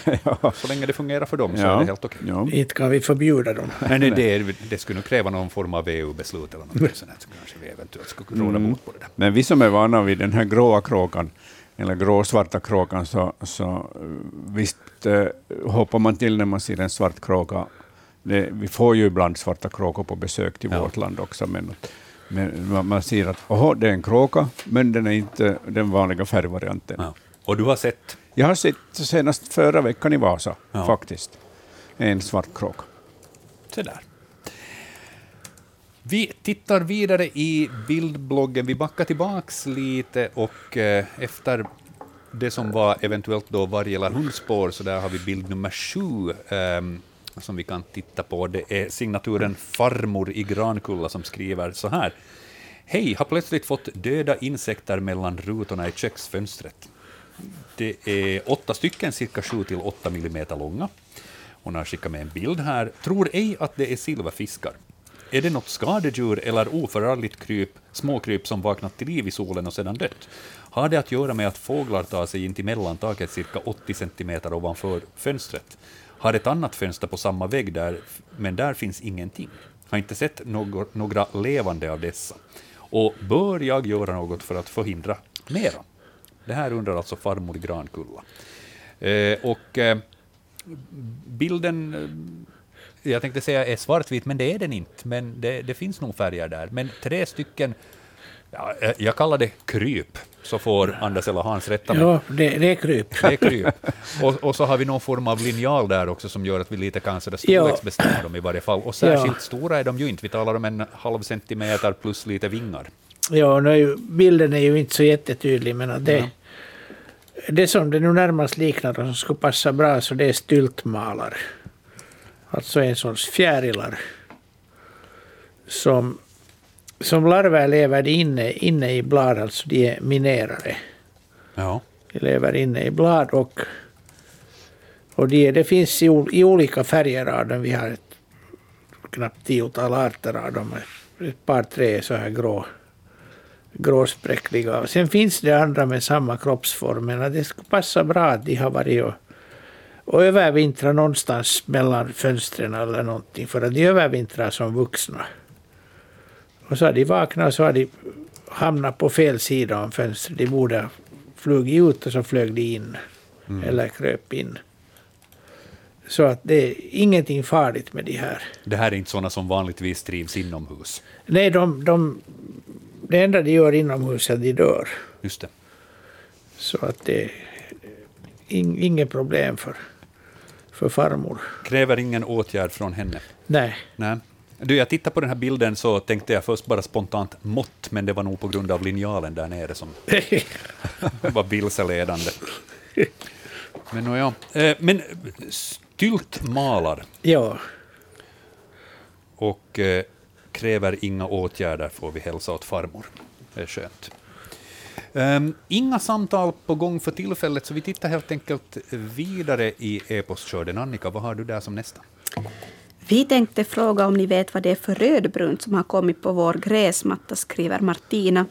så länge det fungerar för dem så är det helt okej. Ja. Inte kan vi förbjuda dem. Nej, det, det skulle nog kräva någon form av EU-beslut eller något sånt, så kanske vi eventuellt skulle kunna råda Mm. bot på det där. Men vi som är vana vid den här gråa kråkan, eller gråsvarta kråkan, så, så eh, visst eh, hoppar man till när man ser en svart kråka. Det, vi får ju ibland svarta kråkor på besök till Ja. vårt land också, men, men man, ser att oho, det är en kråka, men den är inte den vanliga färgvarianten. Ja. Och du har sett Jag har sett senast förra veckan i Vasa, Ja. faktiskt, en svart kråka. Se där. Vi tittar vidare i bildbloggen. Vi backar tillbaks lite och eh, efter det som var eventuellt då varg eller hundspår, så där har vi bild nummer sju eh, som vi kan titta på. Det är signaturen Farmor i Grankulla som skriver så här. Hej, har plötsligt fått döda insekter mellan rutorna i köksfönstret. Det är åtta stycken, cirka 7 till 8 millimeter långa. Hon har skickat med en bild här. Tror ej att det är silverfiskar. Är det något skadedjur eller oförargligt kryp, småkryp som vaknat till liv i solen och sedan dött? Har det att göra med att fåglar tar sig in till mellantaket cirka 80 centimeter ovanför fönstret? Har ett annat fönster på samma vägg där, men där finns ingenting. Har inte sett något, några levande av dessa. Och bör jag göra något för att förhindra mera? Det här undrar alltså farmor Grankulla. Eh, och eh, bilden, eh, jag tänkte säga är svartvit, men det är den inte. Men det, det finns nog färger där. Men tre stycken, ja, eh, jag kallar det kryp, så får Anders eller Hans rätta mig. Ja, det, det är kryp. Det är kryp. Och, och så har vi någon form av linjal där också som gör att vi lite kan sådär Ja. storleksbestämma dem i varje fall. Och särskilt stora är de ju inte. Vi talar om en halv centimeter plus lite vingar. Ja, nu är ju, bilden är ju inte så jättetydlig, men att det, det som det nu närmast liknar och som skulle passa bra, så det är styltmalar. Alltså en sorts fjärilar. Som, som larver lever inne, inne i blad, alltså de är minerade. Ja. De lever inne i blad och, och de, det finns i, i olika färger av dem. Vi har ett knappt tiotal arter av dem. Ett par, tre är så här grå, gråspräckliga. Sen finns det andra med samma kroppsform, men det skulle passa bra att de har varit och, och övervintra någonstans mellan fönstren eller någonting. För att de övervintrar som vuxna. Och så har de vaknat så har de hamnat på fel sida om fönstret. De borde ha flugit ut och så flög de in. Eller kröp in. Så att det är ingenting farligt med de här. Det här är inte sådana som vanligtvis trivs inomhus. Nej, de, de, det enda de gör inomhus är att de dör. Just det. Så att det är in, inget problem för, för farmor. Kräver ingen åtgärd från henne. Nej. Nej. Du, jag tittar på den här bilden så tänkte jag först bara spontant mått, men det var nog på grund av linjalen där nere som var vilseledande. Men nåja. Eh, Men Stylt malar ja, och eh, kräver inga åtgärder får vi hälsa åt farmor. Det är skönt. Um, inga samtal på gång för tillfället, så vi tittar helt enkelt vidare i e-postskörden. Annika, vad har du där som nästa? Vi tänkte fråga om ni vet vad det är för rödbrunt som har kommit på vår gräsmatta, skriver Martina.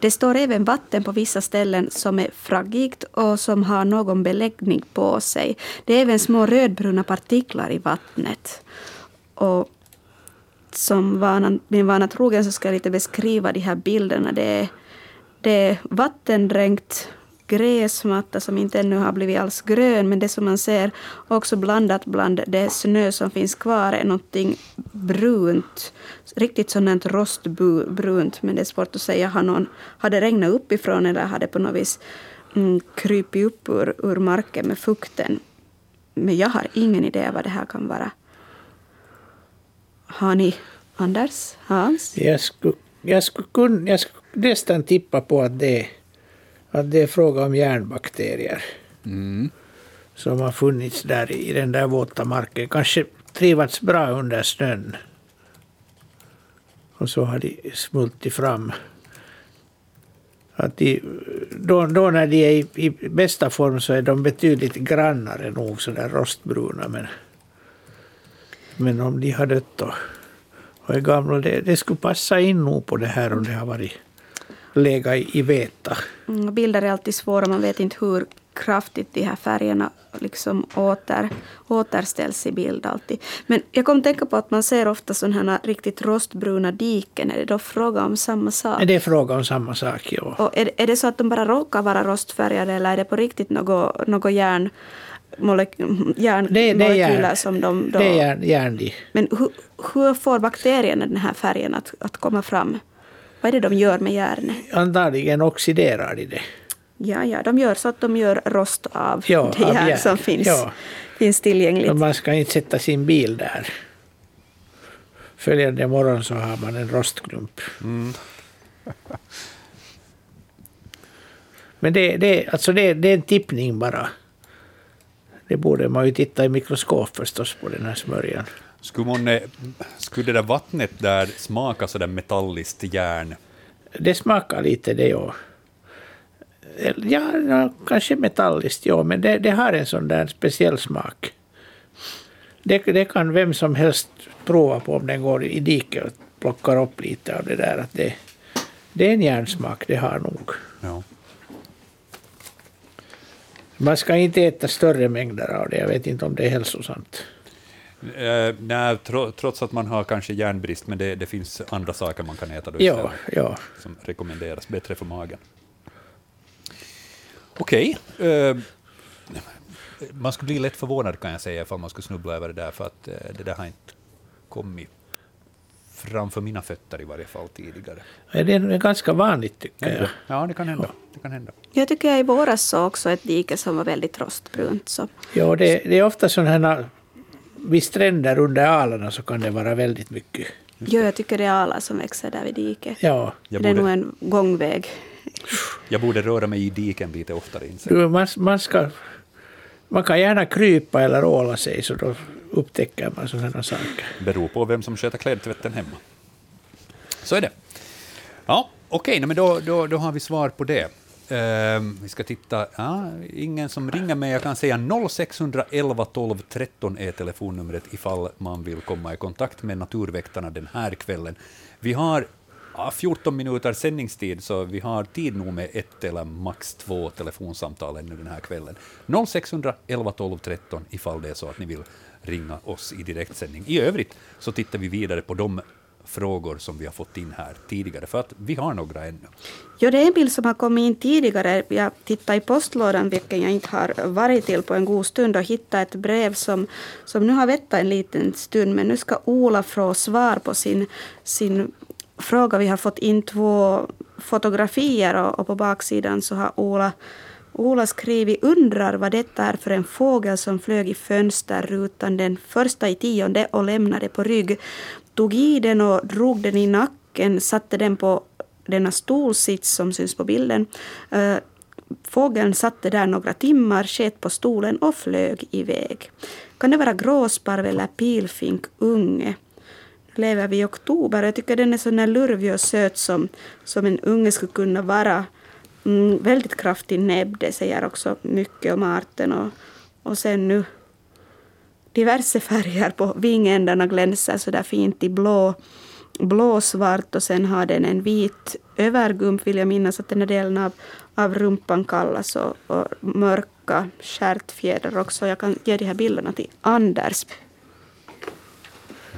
Det står även vatten på vissa ställen som är fraggigt och som har någon beläggning på sig. Det är även små rödbruna partiklar i vattnet. Och som vanan, min vana trogen så ska jag lite beskriva de här bilderna. Det är, det är vattendränkt gräsmatta som inte ännu har blivit alls grön, men det som man ser också blandat bland det snö som finns kvar är någonting brunt. Riktigt sådant rostbrunt, men det är svårt att säga. Har, någon, har det regnat uppifrån eller har det på något vis mm, krypit upp ur, ur marken med fukten? Men jag har ingen idé vad det här kan vara. Har ni Anders? Hans? jag skulle, jag, skulle kun, jag skulle nästan tippa på att det, att det är fråga om järnbakterier. Som har funnits där i den där våta marken. Kanske trivats bra under snön. Och så har de smultit fram. Att de, då, då när de är i, i bästa form så är de betydligt grannare nog, sådär rostbruna. Men, men om de har dött och, och är gamla, det, det skulle passa in nog på det här om det har varit legat i, i veta. Mm, Bilder är alltid svåra, man vet inte hur kraftigt de här färgerna liksom åter, återställs i bild alltid. Men jag kom att tänka på att man ser ofta sådana här riktigt rostbruna diken. Är det då fråga om samma sak? Det är fråga om samma sak, ja. Och är, är det så att de bara råkar vara rostfärgade eller är det på riktigt något, något järn, molek, järnmolekyler Det, det är järn, som de... Då, det är järn, järn de. Men hur, hur får bakterierna den här färgen att, att komma fram? Vad är det de gör med järnet? Antagligen oxiderar de det. Ja, ja, de gör så att de gör rost av Ja, det av järn järn. som finns, Ja. finns tillgängligt. Men man ska inte sätta sin bil där. Följande morgon så har man en rostklump. Men det, det, alltså det, det är en tippning bara. Det borde man ju titta i mikroskop förstås på den här smörjan. Skulle, man, eh, skulle det där vattnet där smaka sådär metalliskt järn? Det smakar lite det ja. Ja, ja kanske metalliskt ja, men det, det har en sån där speciell smak. Det, det kan vem som helst prova på om den går i diket och plockar upp lite av det där. Att det, det är en järnsmak, det har nog. Ja. Man ska inte äta större mängder av det. Jag vet inte om det är hälsosamt. Eh, nej, tro, trots att man har kanske järnbrist, men det, det finns andra saker man kan äta då Ja, istället, ja. som rekommenderas, bättre för magen. Okej. eh, man skulle bli lätt förvånad kan jag säga, ifall man skulle snubbla över det där, för att eh, det där har inte kommit framför mina fötter i varje fall tidigare. Det är ganska vanligt tycker jag. Ja, det kan hända. Det kan hända. Jag tycker jag i våras såg också ett dike som var väldigt rostbrunt. Så. Ja, det, det är ofta sådana här vid stränder under alarna så kan det vara väldigt mycket. Jo, jag tycker det är alar som växer där vid diket. Ja, Jag det är nog en gångväg. jag borde röra mig i diken lite oftare, inser du, man, man, ska, man kan gärna krypa eller åla sig så då upptäcker man sådana saker. beror på vem som sköter klädtvätten hemma. Så är det. Ja, okej, okay, men då, då, då har vi svar på det. Uh, vi ska titta. Ja, ingen som ringer, mig. jag kan säga 0611 12 13 är telefonnumret ifall man vill komma i kontakt med Naturväktarna den här kvällen. Vi har ja, 14 minuter sändningstid, så vi har tid nog med ett eller max två telefonsamtal ännu den här kvällen. 0611 12 13 ifall det är så att ni vill ringa oss i direktsändning. I övrigt så tittar vi vidare på de frågor som vi har fått in här tidigare, för att vi har några ännu. Ja, det är en bild som har kommit in tidigare. Jag tittade i postlådan, vilken jag inte har varit till på en god stund, och hittade ett brev som, som nu har väntat en liten stund. Men nu ska Ola få svar på sin, sin fråga. Vi har fått in två fotografier och, och på baksidan så har Ola Ola skrivit undrar vad detta är för en fågel som flög i fönsterrutan den första i tionde och lämnade på rygg. Tog i den och drog den i nacken, satte den på denna stolsits som syns på bilden. Eh, fågeln satte där några timmar, sket på stolen och flög iväg. Kan det vara gråsparv eller pilfink unge? Nu lever vi i oktober och jag tycker den är så där lurvig och söt som, som en unge skulle kunna vara. Mm, väldigt kraftig näbb, det säger också mycket om arten. Och, och sen nu diverse färger på vingändarna glänser så där fint i blå, blåsvart och sen har den en vit övergump vill jag minnas att den här delen av, av rumpan kallas och, och mörka stjärtfjädrar också. Jag kan ge de här bilderna till Anders.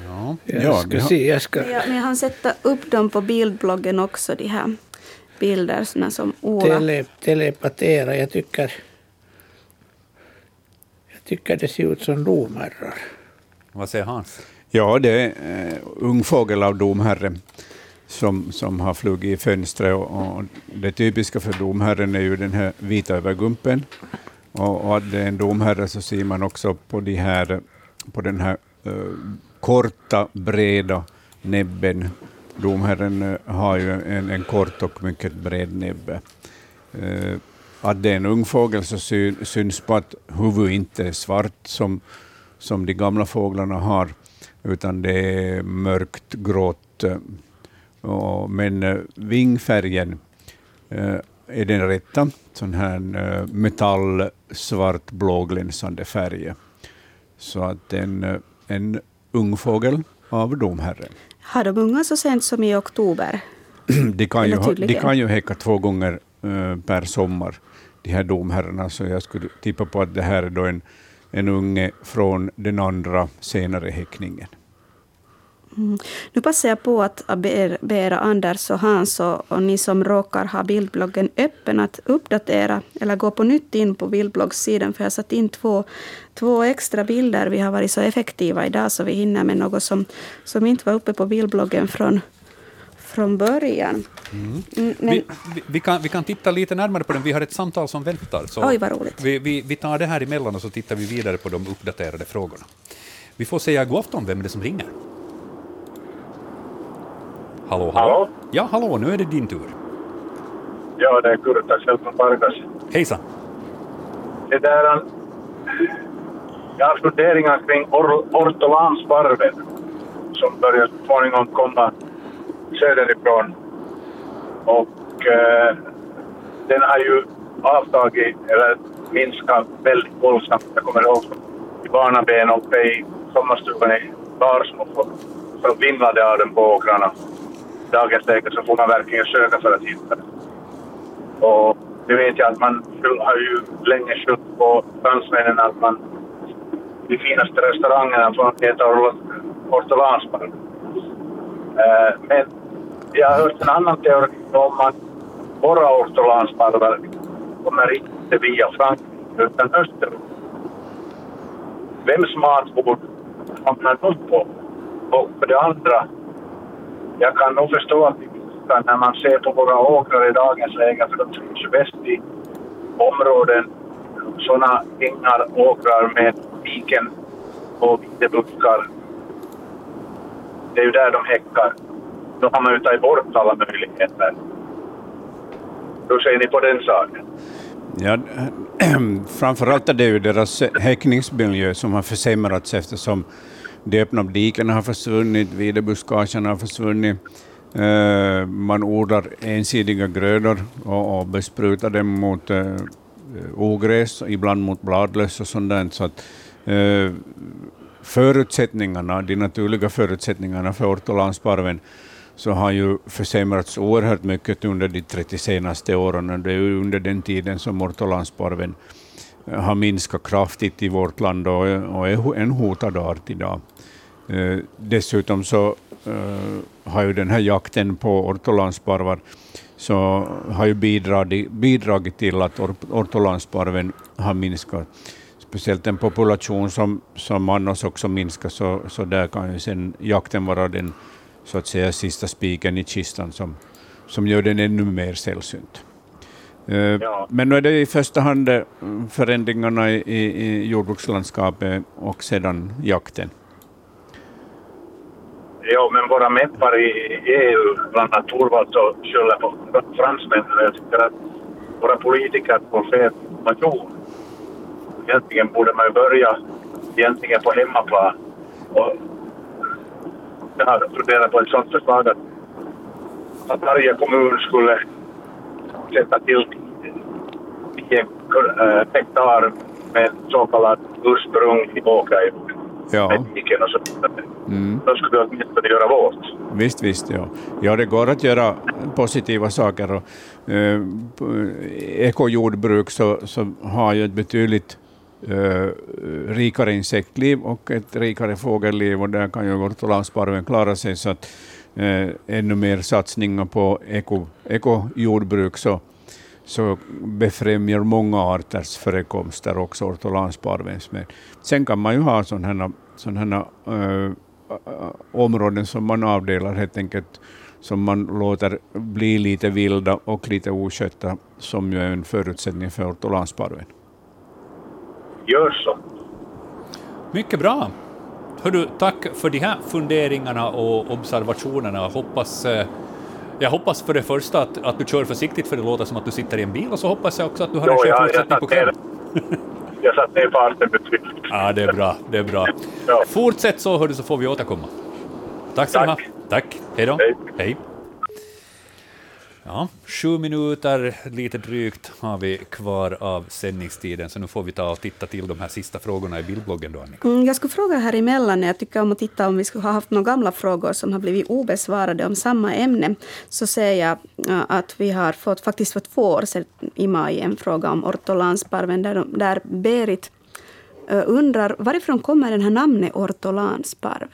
Ja. Jag Ja, ska se, jag ska Ja, men jag hann sätta upp dem på bildbloggen också, de här bilderna som Ola... tele, telepatera. Jag tycker, jag tycker det ser ut som domherrar. Vad säger Hans? Ja, det är eh, ung fågel av domherre som, som har flugit i fönstret. Och, och det typiska för domherren är ju den här vita övergumpen. Och, och att det är en domherre så ser man också på, de här, på den här eh, korta, breda näbben. Domherren eh, har ju en, en kort och mycket bred näbbe. Eh, att det är en ung fågel så sy, syns på att huvudet inte är svart som, som de gamla fåglarna har, utan det är mörkt grått. Eh, och, men eh, vingfärgen eh, är den rätta, sån här eh, blåglänsande färg. Så att en, en ung fågel av domherren. Har de unga så sent som i oktober? De kan, ju, ha- de kan ju häcka två gånger eh, per sommar, de här domherrarna, så jag skulle tippa på att det här är då en, en unge från den andra senare häckningen. Mm. Nu passar jag på att be er, be er Anders och Hans och, och ni som råkar ha bildbloggen öppen att uppdatera eller gå på nytt in på bildbloggssidan för jag har satt in två, två extra bilder. Vi har varit så effektiva idag så vi hinner med något som, som inte var uppe på bildbloggen från, från början. Mm, men, Vi, vi, vi, kan, vi kan titta lite närmare på den, vi har ett samtal som väntar. Så Oj, vad roligt. Vi, vi, vi tar det här emellan och så tittar vi vidare på de uppdaterade frågorna. Vi får säga god afton, vem är det som ringer? Hallå, hallå? Hallå? Ja, hallå, nu är det din tur. Ja, det är Kurtas själv från Pargas. Hejsan. Det där, jag har funderingar kring or ortolansparven som börjar så småningom komma söderifrån. Och eh, den har ju avtagit, eller minskat väldigt våldsamt. Jag kommer ihåg i barnaben uppe i sommarstugan i Barsmo så vimlade av den på åkrarna. Dagens läge så får man verkligen söka för att hitta det. Och det vet jag att man har ju länge skyllt på fransmännen att man de finaste restaurangerna får äta or- ortolansparv. Eh, men jag har hört en annan teori om att våra ortolansparvar kommer inte via Frankrike utan österut. Vems matbord hamnar de på? Och för det andra, jag kan nog förstå att när man ser på våra åkrar i dagens läge, för de trivs ju bäst i områden, sådana ängar, åkrar med diken och vitebuskar. Det är ju där de häckar. Då har man ju tagit bort alla möjligheter. Hur ser ni på den saken? Ja, framförallt är det ju deras häckningsmiljö som har försämrats eftersom de öppna dikena har försvunnit, videbuskagen har försvunnit. Eh, man odlar ensidiga grödor och, besprutar dem mot eh, ogräs, ibland mot bladlöss och sånt där. Så att, eh, förutsättningarna, de naturliga förutsättningarna för ortolansparven så har ju försämrats oerhört mycket under de 30 senaste åren. Det är under den tiden som ortolansparven har minskat kraftigt i vårt land och, och är en hotad art idag. Eh, dessutom så eh, har ju den här jakten på ortolansparvar så har ju bidragit, bidragit till att or, ortolansparven har minskat. Speciellt en population som, som annars också minskar, så, så där kan ju sen jakten vara den så att säga sista spiken i kistan som, som gör den ännu mer sällsynt. Eh, Ja. Men nu är det i första hand eh, förändringarna i, i, i jordbrukslandskapet och sedan jakten. Ja, men våra meppar i EU, bland annat Torvalds och skyller på fransmännen. Jag tycker att våra politiker får fel information. Egentligen borde man ju börja egentligen på hemmaplan. Och jag har funderat på ett sådant förslag att, att varje kommun skulle sätta till 10 eh, hektar med så kallad ursprunglig åkerjord. Ja. Med diken och så vidare. Mm. Då skulle åtminstone göra vårt. Visst, visst. Ja. ja, det går att göra positiva saker. Och, eh, ekojordbruk så, så har ju ett betydligt eh, rikare insektliv och ett rikare fågelliv och där kan ju ortolansparven klara sig. Så att eh, ännu mer satsningar på eko, ekojordbruk så, så befrämjar många arters förekomster, också ortolansparvens med. Sen kan man ju ha sådana här, sådana här eh, områden som man avdelar helt enkelt, som man låter bli lite vilda och lite oskötta, som ju är en förutsättning för ortolansparven. Gör så. Mycket bra. Hördu, tack för de här funderingarna och observationerna. Hoppas, eh, jag hoppas för det första att, att du kör försiktigt, för det låter som att du sitter i en bil, och så hoppas jag också att du har en skön fortsättning på kvällen. jag satt ner farten betydligt. Ja, det är bra. Det är bra. Ja. Fortsätt så, hördu, så får vi återkomma. Tack du ha. Tack. Tack. Hej då. Hej. Hej. Ja, sju minuter, lite drygt, har vi kvar av sändningstiden, så nu får vi ta och titta till de här sista frågorna i bildbloggen då, Annika. Mm, jag skulle fråga här emellan, jag tycker om att titta om vi skulle ha haft några gamla frågor som har blivit obesvarade om samma ämne, så ser jag att vi har fått, faktiskt för två år sedan i maj en fråga om ortolansparven, där, där Berit undrar varifrån kommer den här namnet ortolansparv?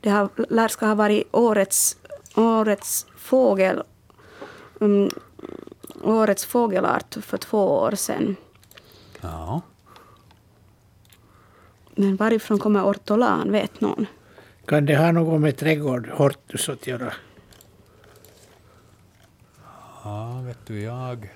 Det har, lär ska ha varit årets, årets fågel mm, årets fågelart för två år sedan. Ja. Men varifrån kommer ortolan, vet någon? Kan det ha något med trädgård, hortus att göra? Ja, vet du, jag...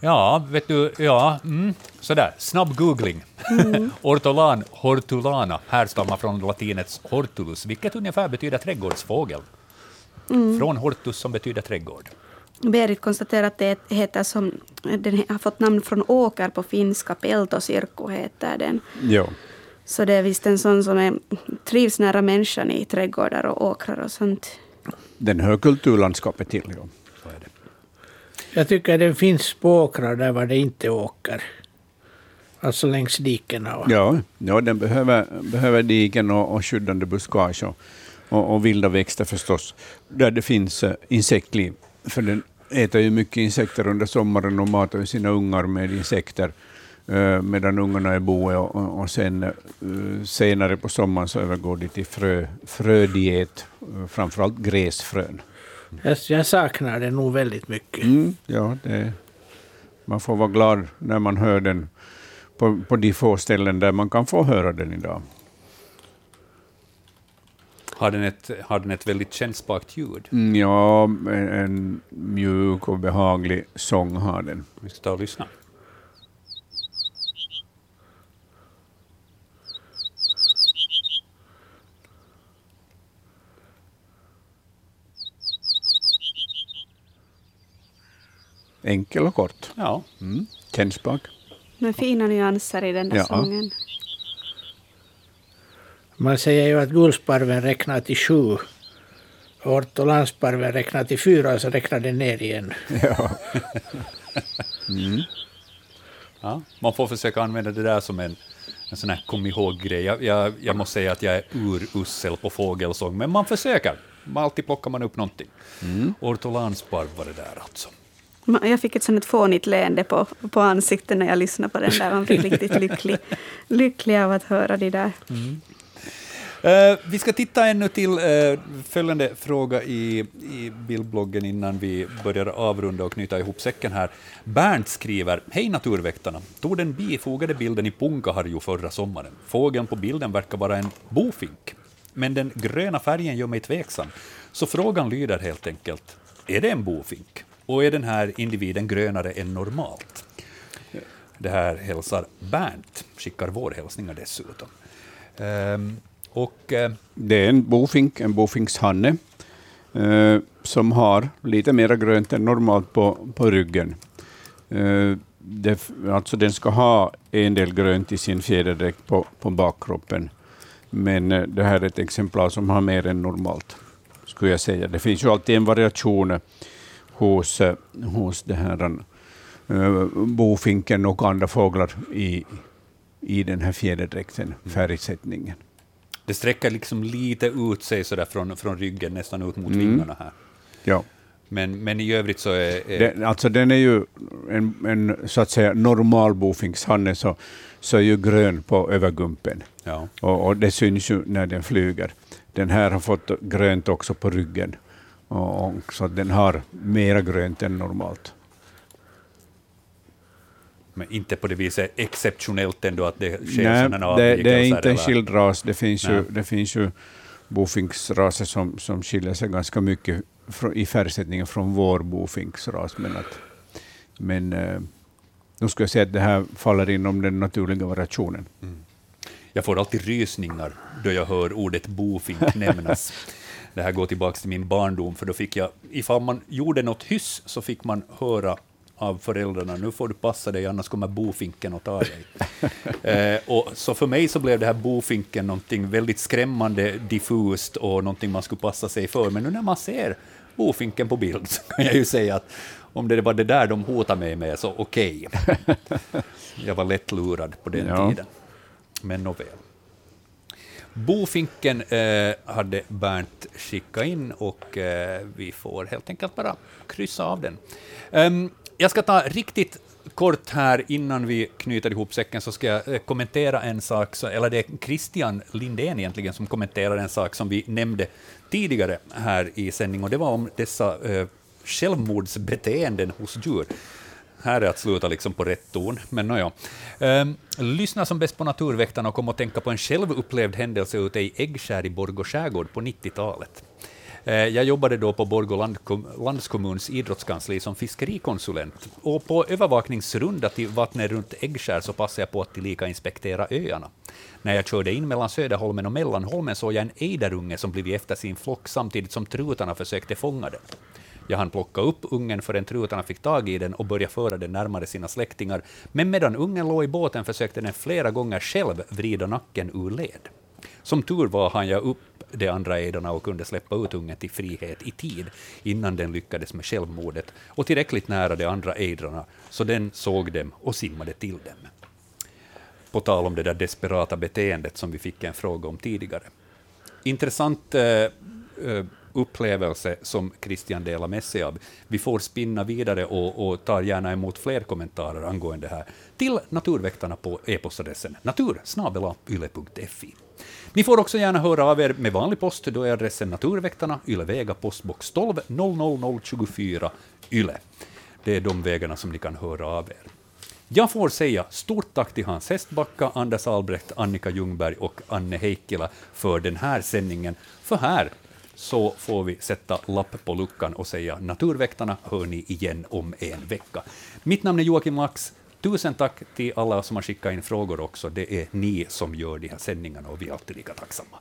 Ja, vet du, ja, mm, sådär, snabb googling. Ortolan, hortulana, härstammar från latinets hortulus, vilket ungefär betyder trädgårdsfågel. Från hortus som betyder trädgård. Berit konstaterar att det heter som, den har fått namn från åker på finska, peltosirkku heter den. Ja. Så det är visst en sån som är, trivs nära människan i trädgårdar och åkrar och sånt. Den hör kulturlandskapet till. Ja. Så är det. Jag tycker den finns på åkrar där var det inte åker. Alltså längs dikena. Ja, ja, den behöver, behöver diken och, och skyddande buskage och, och, och vilda växter förstås, där det finns eh, insektliv. För den äter ju mycket insekter under sommaren och matar sina ungar med insekter eh, medan ungarna är boe och, och, sen eh, senare på sommaren så övergår de till frö, frödiet, framförallt gräsfrön. jag, jag saknar den nog väldigt mycket. Mm, ja, det, man får vara glad när man hör den på, på de få ställen där man kan få höra den idag. Har den ett, har den ett väldigt kännspakt ljud? Mm, Ja, en, en mjuk och behaglig sång har den. Vi ska ta och lyssna. Enkel och kort. Ja, Mm. Kännsprak. Med fina nyanser i den där Ja. sången. Man säger ju att gulsparven räknar till sju. Och ortolansparven räknar till fyra och så räknar den ner igen. Ja. ja, man får försöka använda det där som en, en sån här kom ihåg-grej. Jag, jag, jag måste säga att jag är urussel på fågelsång, men man försöker. Alltid plockar man upp någonting. Ortolansparv var det där alltså. Jag fick ett sånt fånigt leende på, på ansiktet när jag lyssnade på den där. Man blir riktigt lycklig, lycklig av att höra det där. Uh, vi ska titta ännu till uh, följande fråga i, i bildbloggen innan vi börjar avrunda och knyta ihop säcken här. Bernt skriver, Hej naturväktarna! Tog den bifogade bilden i Punkaharju förra sommaren. Fågeln på bilden verkar vara en bofink, men den gröna färgen gör mig tveksam. Så frågan lyder helt enkelt, är det en bofink? Och är den här individen grönare än normalt? Det här hälsar Bernt, skickar vår hälsningar dessutom. Ehm, och eh, Det är en bofink, en bofinkshanne, eh, som har lite mer grönt än normalt på, på ryggen. Eh, det, alltså den ska ha en del grönt i sin fjäderdräkt på, på bakkroppen, men eh, det här är ett exemplar som har mer än normalt, skulle jag säga. Det finns ju alltid en variation eh, hos, eh, hos det här, eh, bofinken och andra fåglar i, i den här fjäderdräkten, färgsättningen det sträcker liksom lite ut sig sådär från, från ryggen, nästan ut mot Mm. vingarna här. Ja. Men, men i övrigt så är... är Den, alltså den är ju en, en så att säga normal bofinkshanne, så, så är ju grön på övergumpen. ja. Och, och det syns ju när den flyger. Den här har fått grönt också på ryggen, och, och, så den har mera grönt än normalt. Men inte på det viset exceptionellt ändå att det sker Nej, sådana det, det är avvikelser, inte en skild ras. Det finns Nej. ju, det finns ju bofinksraser som, som skiljer sig ganska mycket i färgsättningen från vår bofinksras. Men, att, men eh, nu skulle jag säga att det här faller inom den naturliga variationen. Jag får alltid rysningar då jag hör ordet bofink nämnas. Det här går tillbaka till min barndom, för då fick jag, ifall man gjorde något hyss, så fick man höra av föräldrarna, nu får du passa dig, annars kommer bofinken att ta dig. eh, och så för mig så blev det här bofinken någonting väldigt skrämmande, diffust och någonting man skulle passa sig för. Men nu när man ser bofinken på bild så kan jag ju säga att om det var det där de hotade mig med, så okej. jag var lätt lurad på den Ja. tiden. Men nåväl. Bofinken eh, hade Bernt skickat in och eh, vi får helt enkelt bara kryssa av den. Ehm, jag ska ta riktigt kort här innan vi knyter ihop säcken så ska jag eh, kommentera en sak, så, eller det är Christian Lindén egentligen som kommenterar en sak som vi nämnde tidigare här i sändning och det var om dessa eh, självmordsbeteenden hos djur. Här är att sluta liksom på rätt ton, men nåja. Ehm, lyssna som bäst på Naturväktarna och kom att tänka på en självupplevd händelse ute i Äggskär i Borgå skärgård på 90-talet. Eh, jag jobbade då på Borgå landskommuns idrottskansli som fiskerikonsulent. Och på övervakningsrunda till vattnet runt Äggskär så passade jag på att tillika inspektera öarna. När jag körde in mellan Söderholmen och Mellanholmen såg jag en ejderunge som blivit efter sin flock samtidigt som trutarna försökte fånga den. Jag hann plocka upp ungen förrän trutarna fick tag i den och börja föra den närmare sina släktingar, men medan ungen låg i båten försökte den flera gånger själv vrida nacken ur led. Som tur var hann jag upp de andra ejdarna och kunde släppa ut ungen till frihet i tid, innan den lyckades med självmordet och tillräckligt nära de andra ejdrarna, så den såg dem och simmade till dem. På tal om det där desperata beteendet som vi fick en fråga om tidigare. Intressant eh, eh, upplevelse som Christian delar med sig av. Vi får spinna vidare och, och tar gärna emot fler kommentarer angående det här till Naturväktarna på e-postadressen natursnabelayle.fi. Ni får också gärna höra av er med vanlig post, då är adressen Naturväktarna, Ylevega, postbox 12 00024 Yle. Det är de vägarna som ni kan höra av er. Jag får säga stort tack till Hans Hestbacka, Anders Albrecht, Annika Ljungberg och Anne Heikkila för den här sändningen. För här så får vi sätta lapp på luckan och säga Naturväktarna hör ni igen om en vecka. Mitt namn är Joakim Max. Tusen tack till alla som har skickat in frågor också. Det är ni som gör de här sändningarna och vi är alltid lika tacksamma.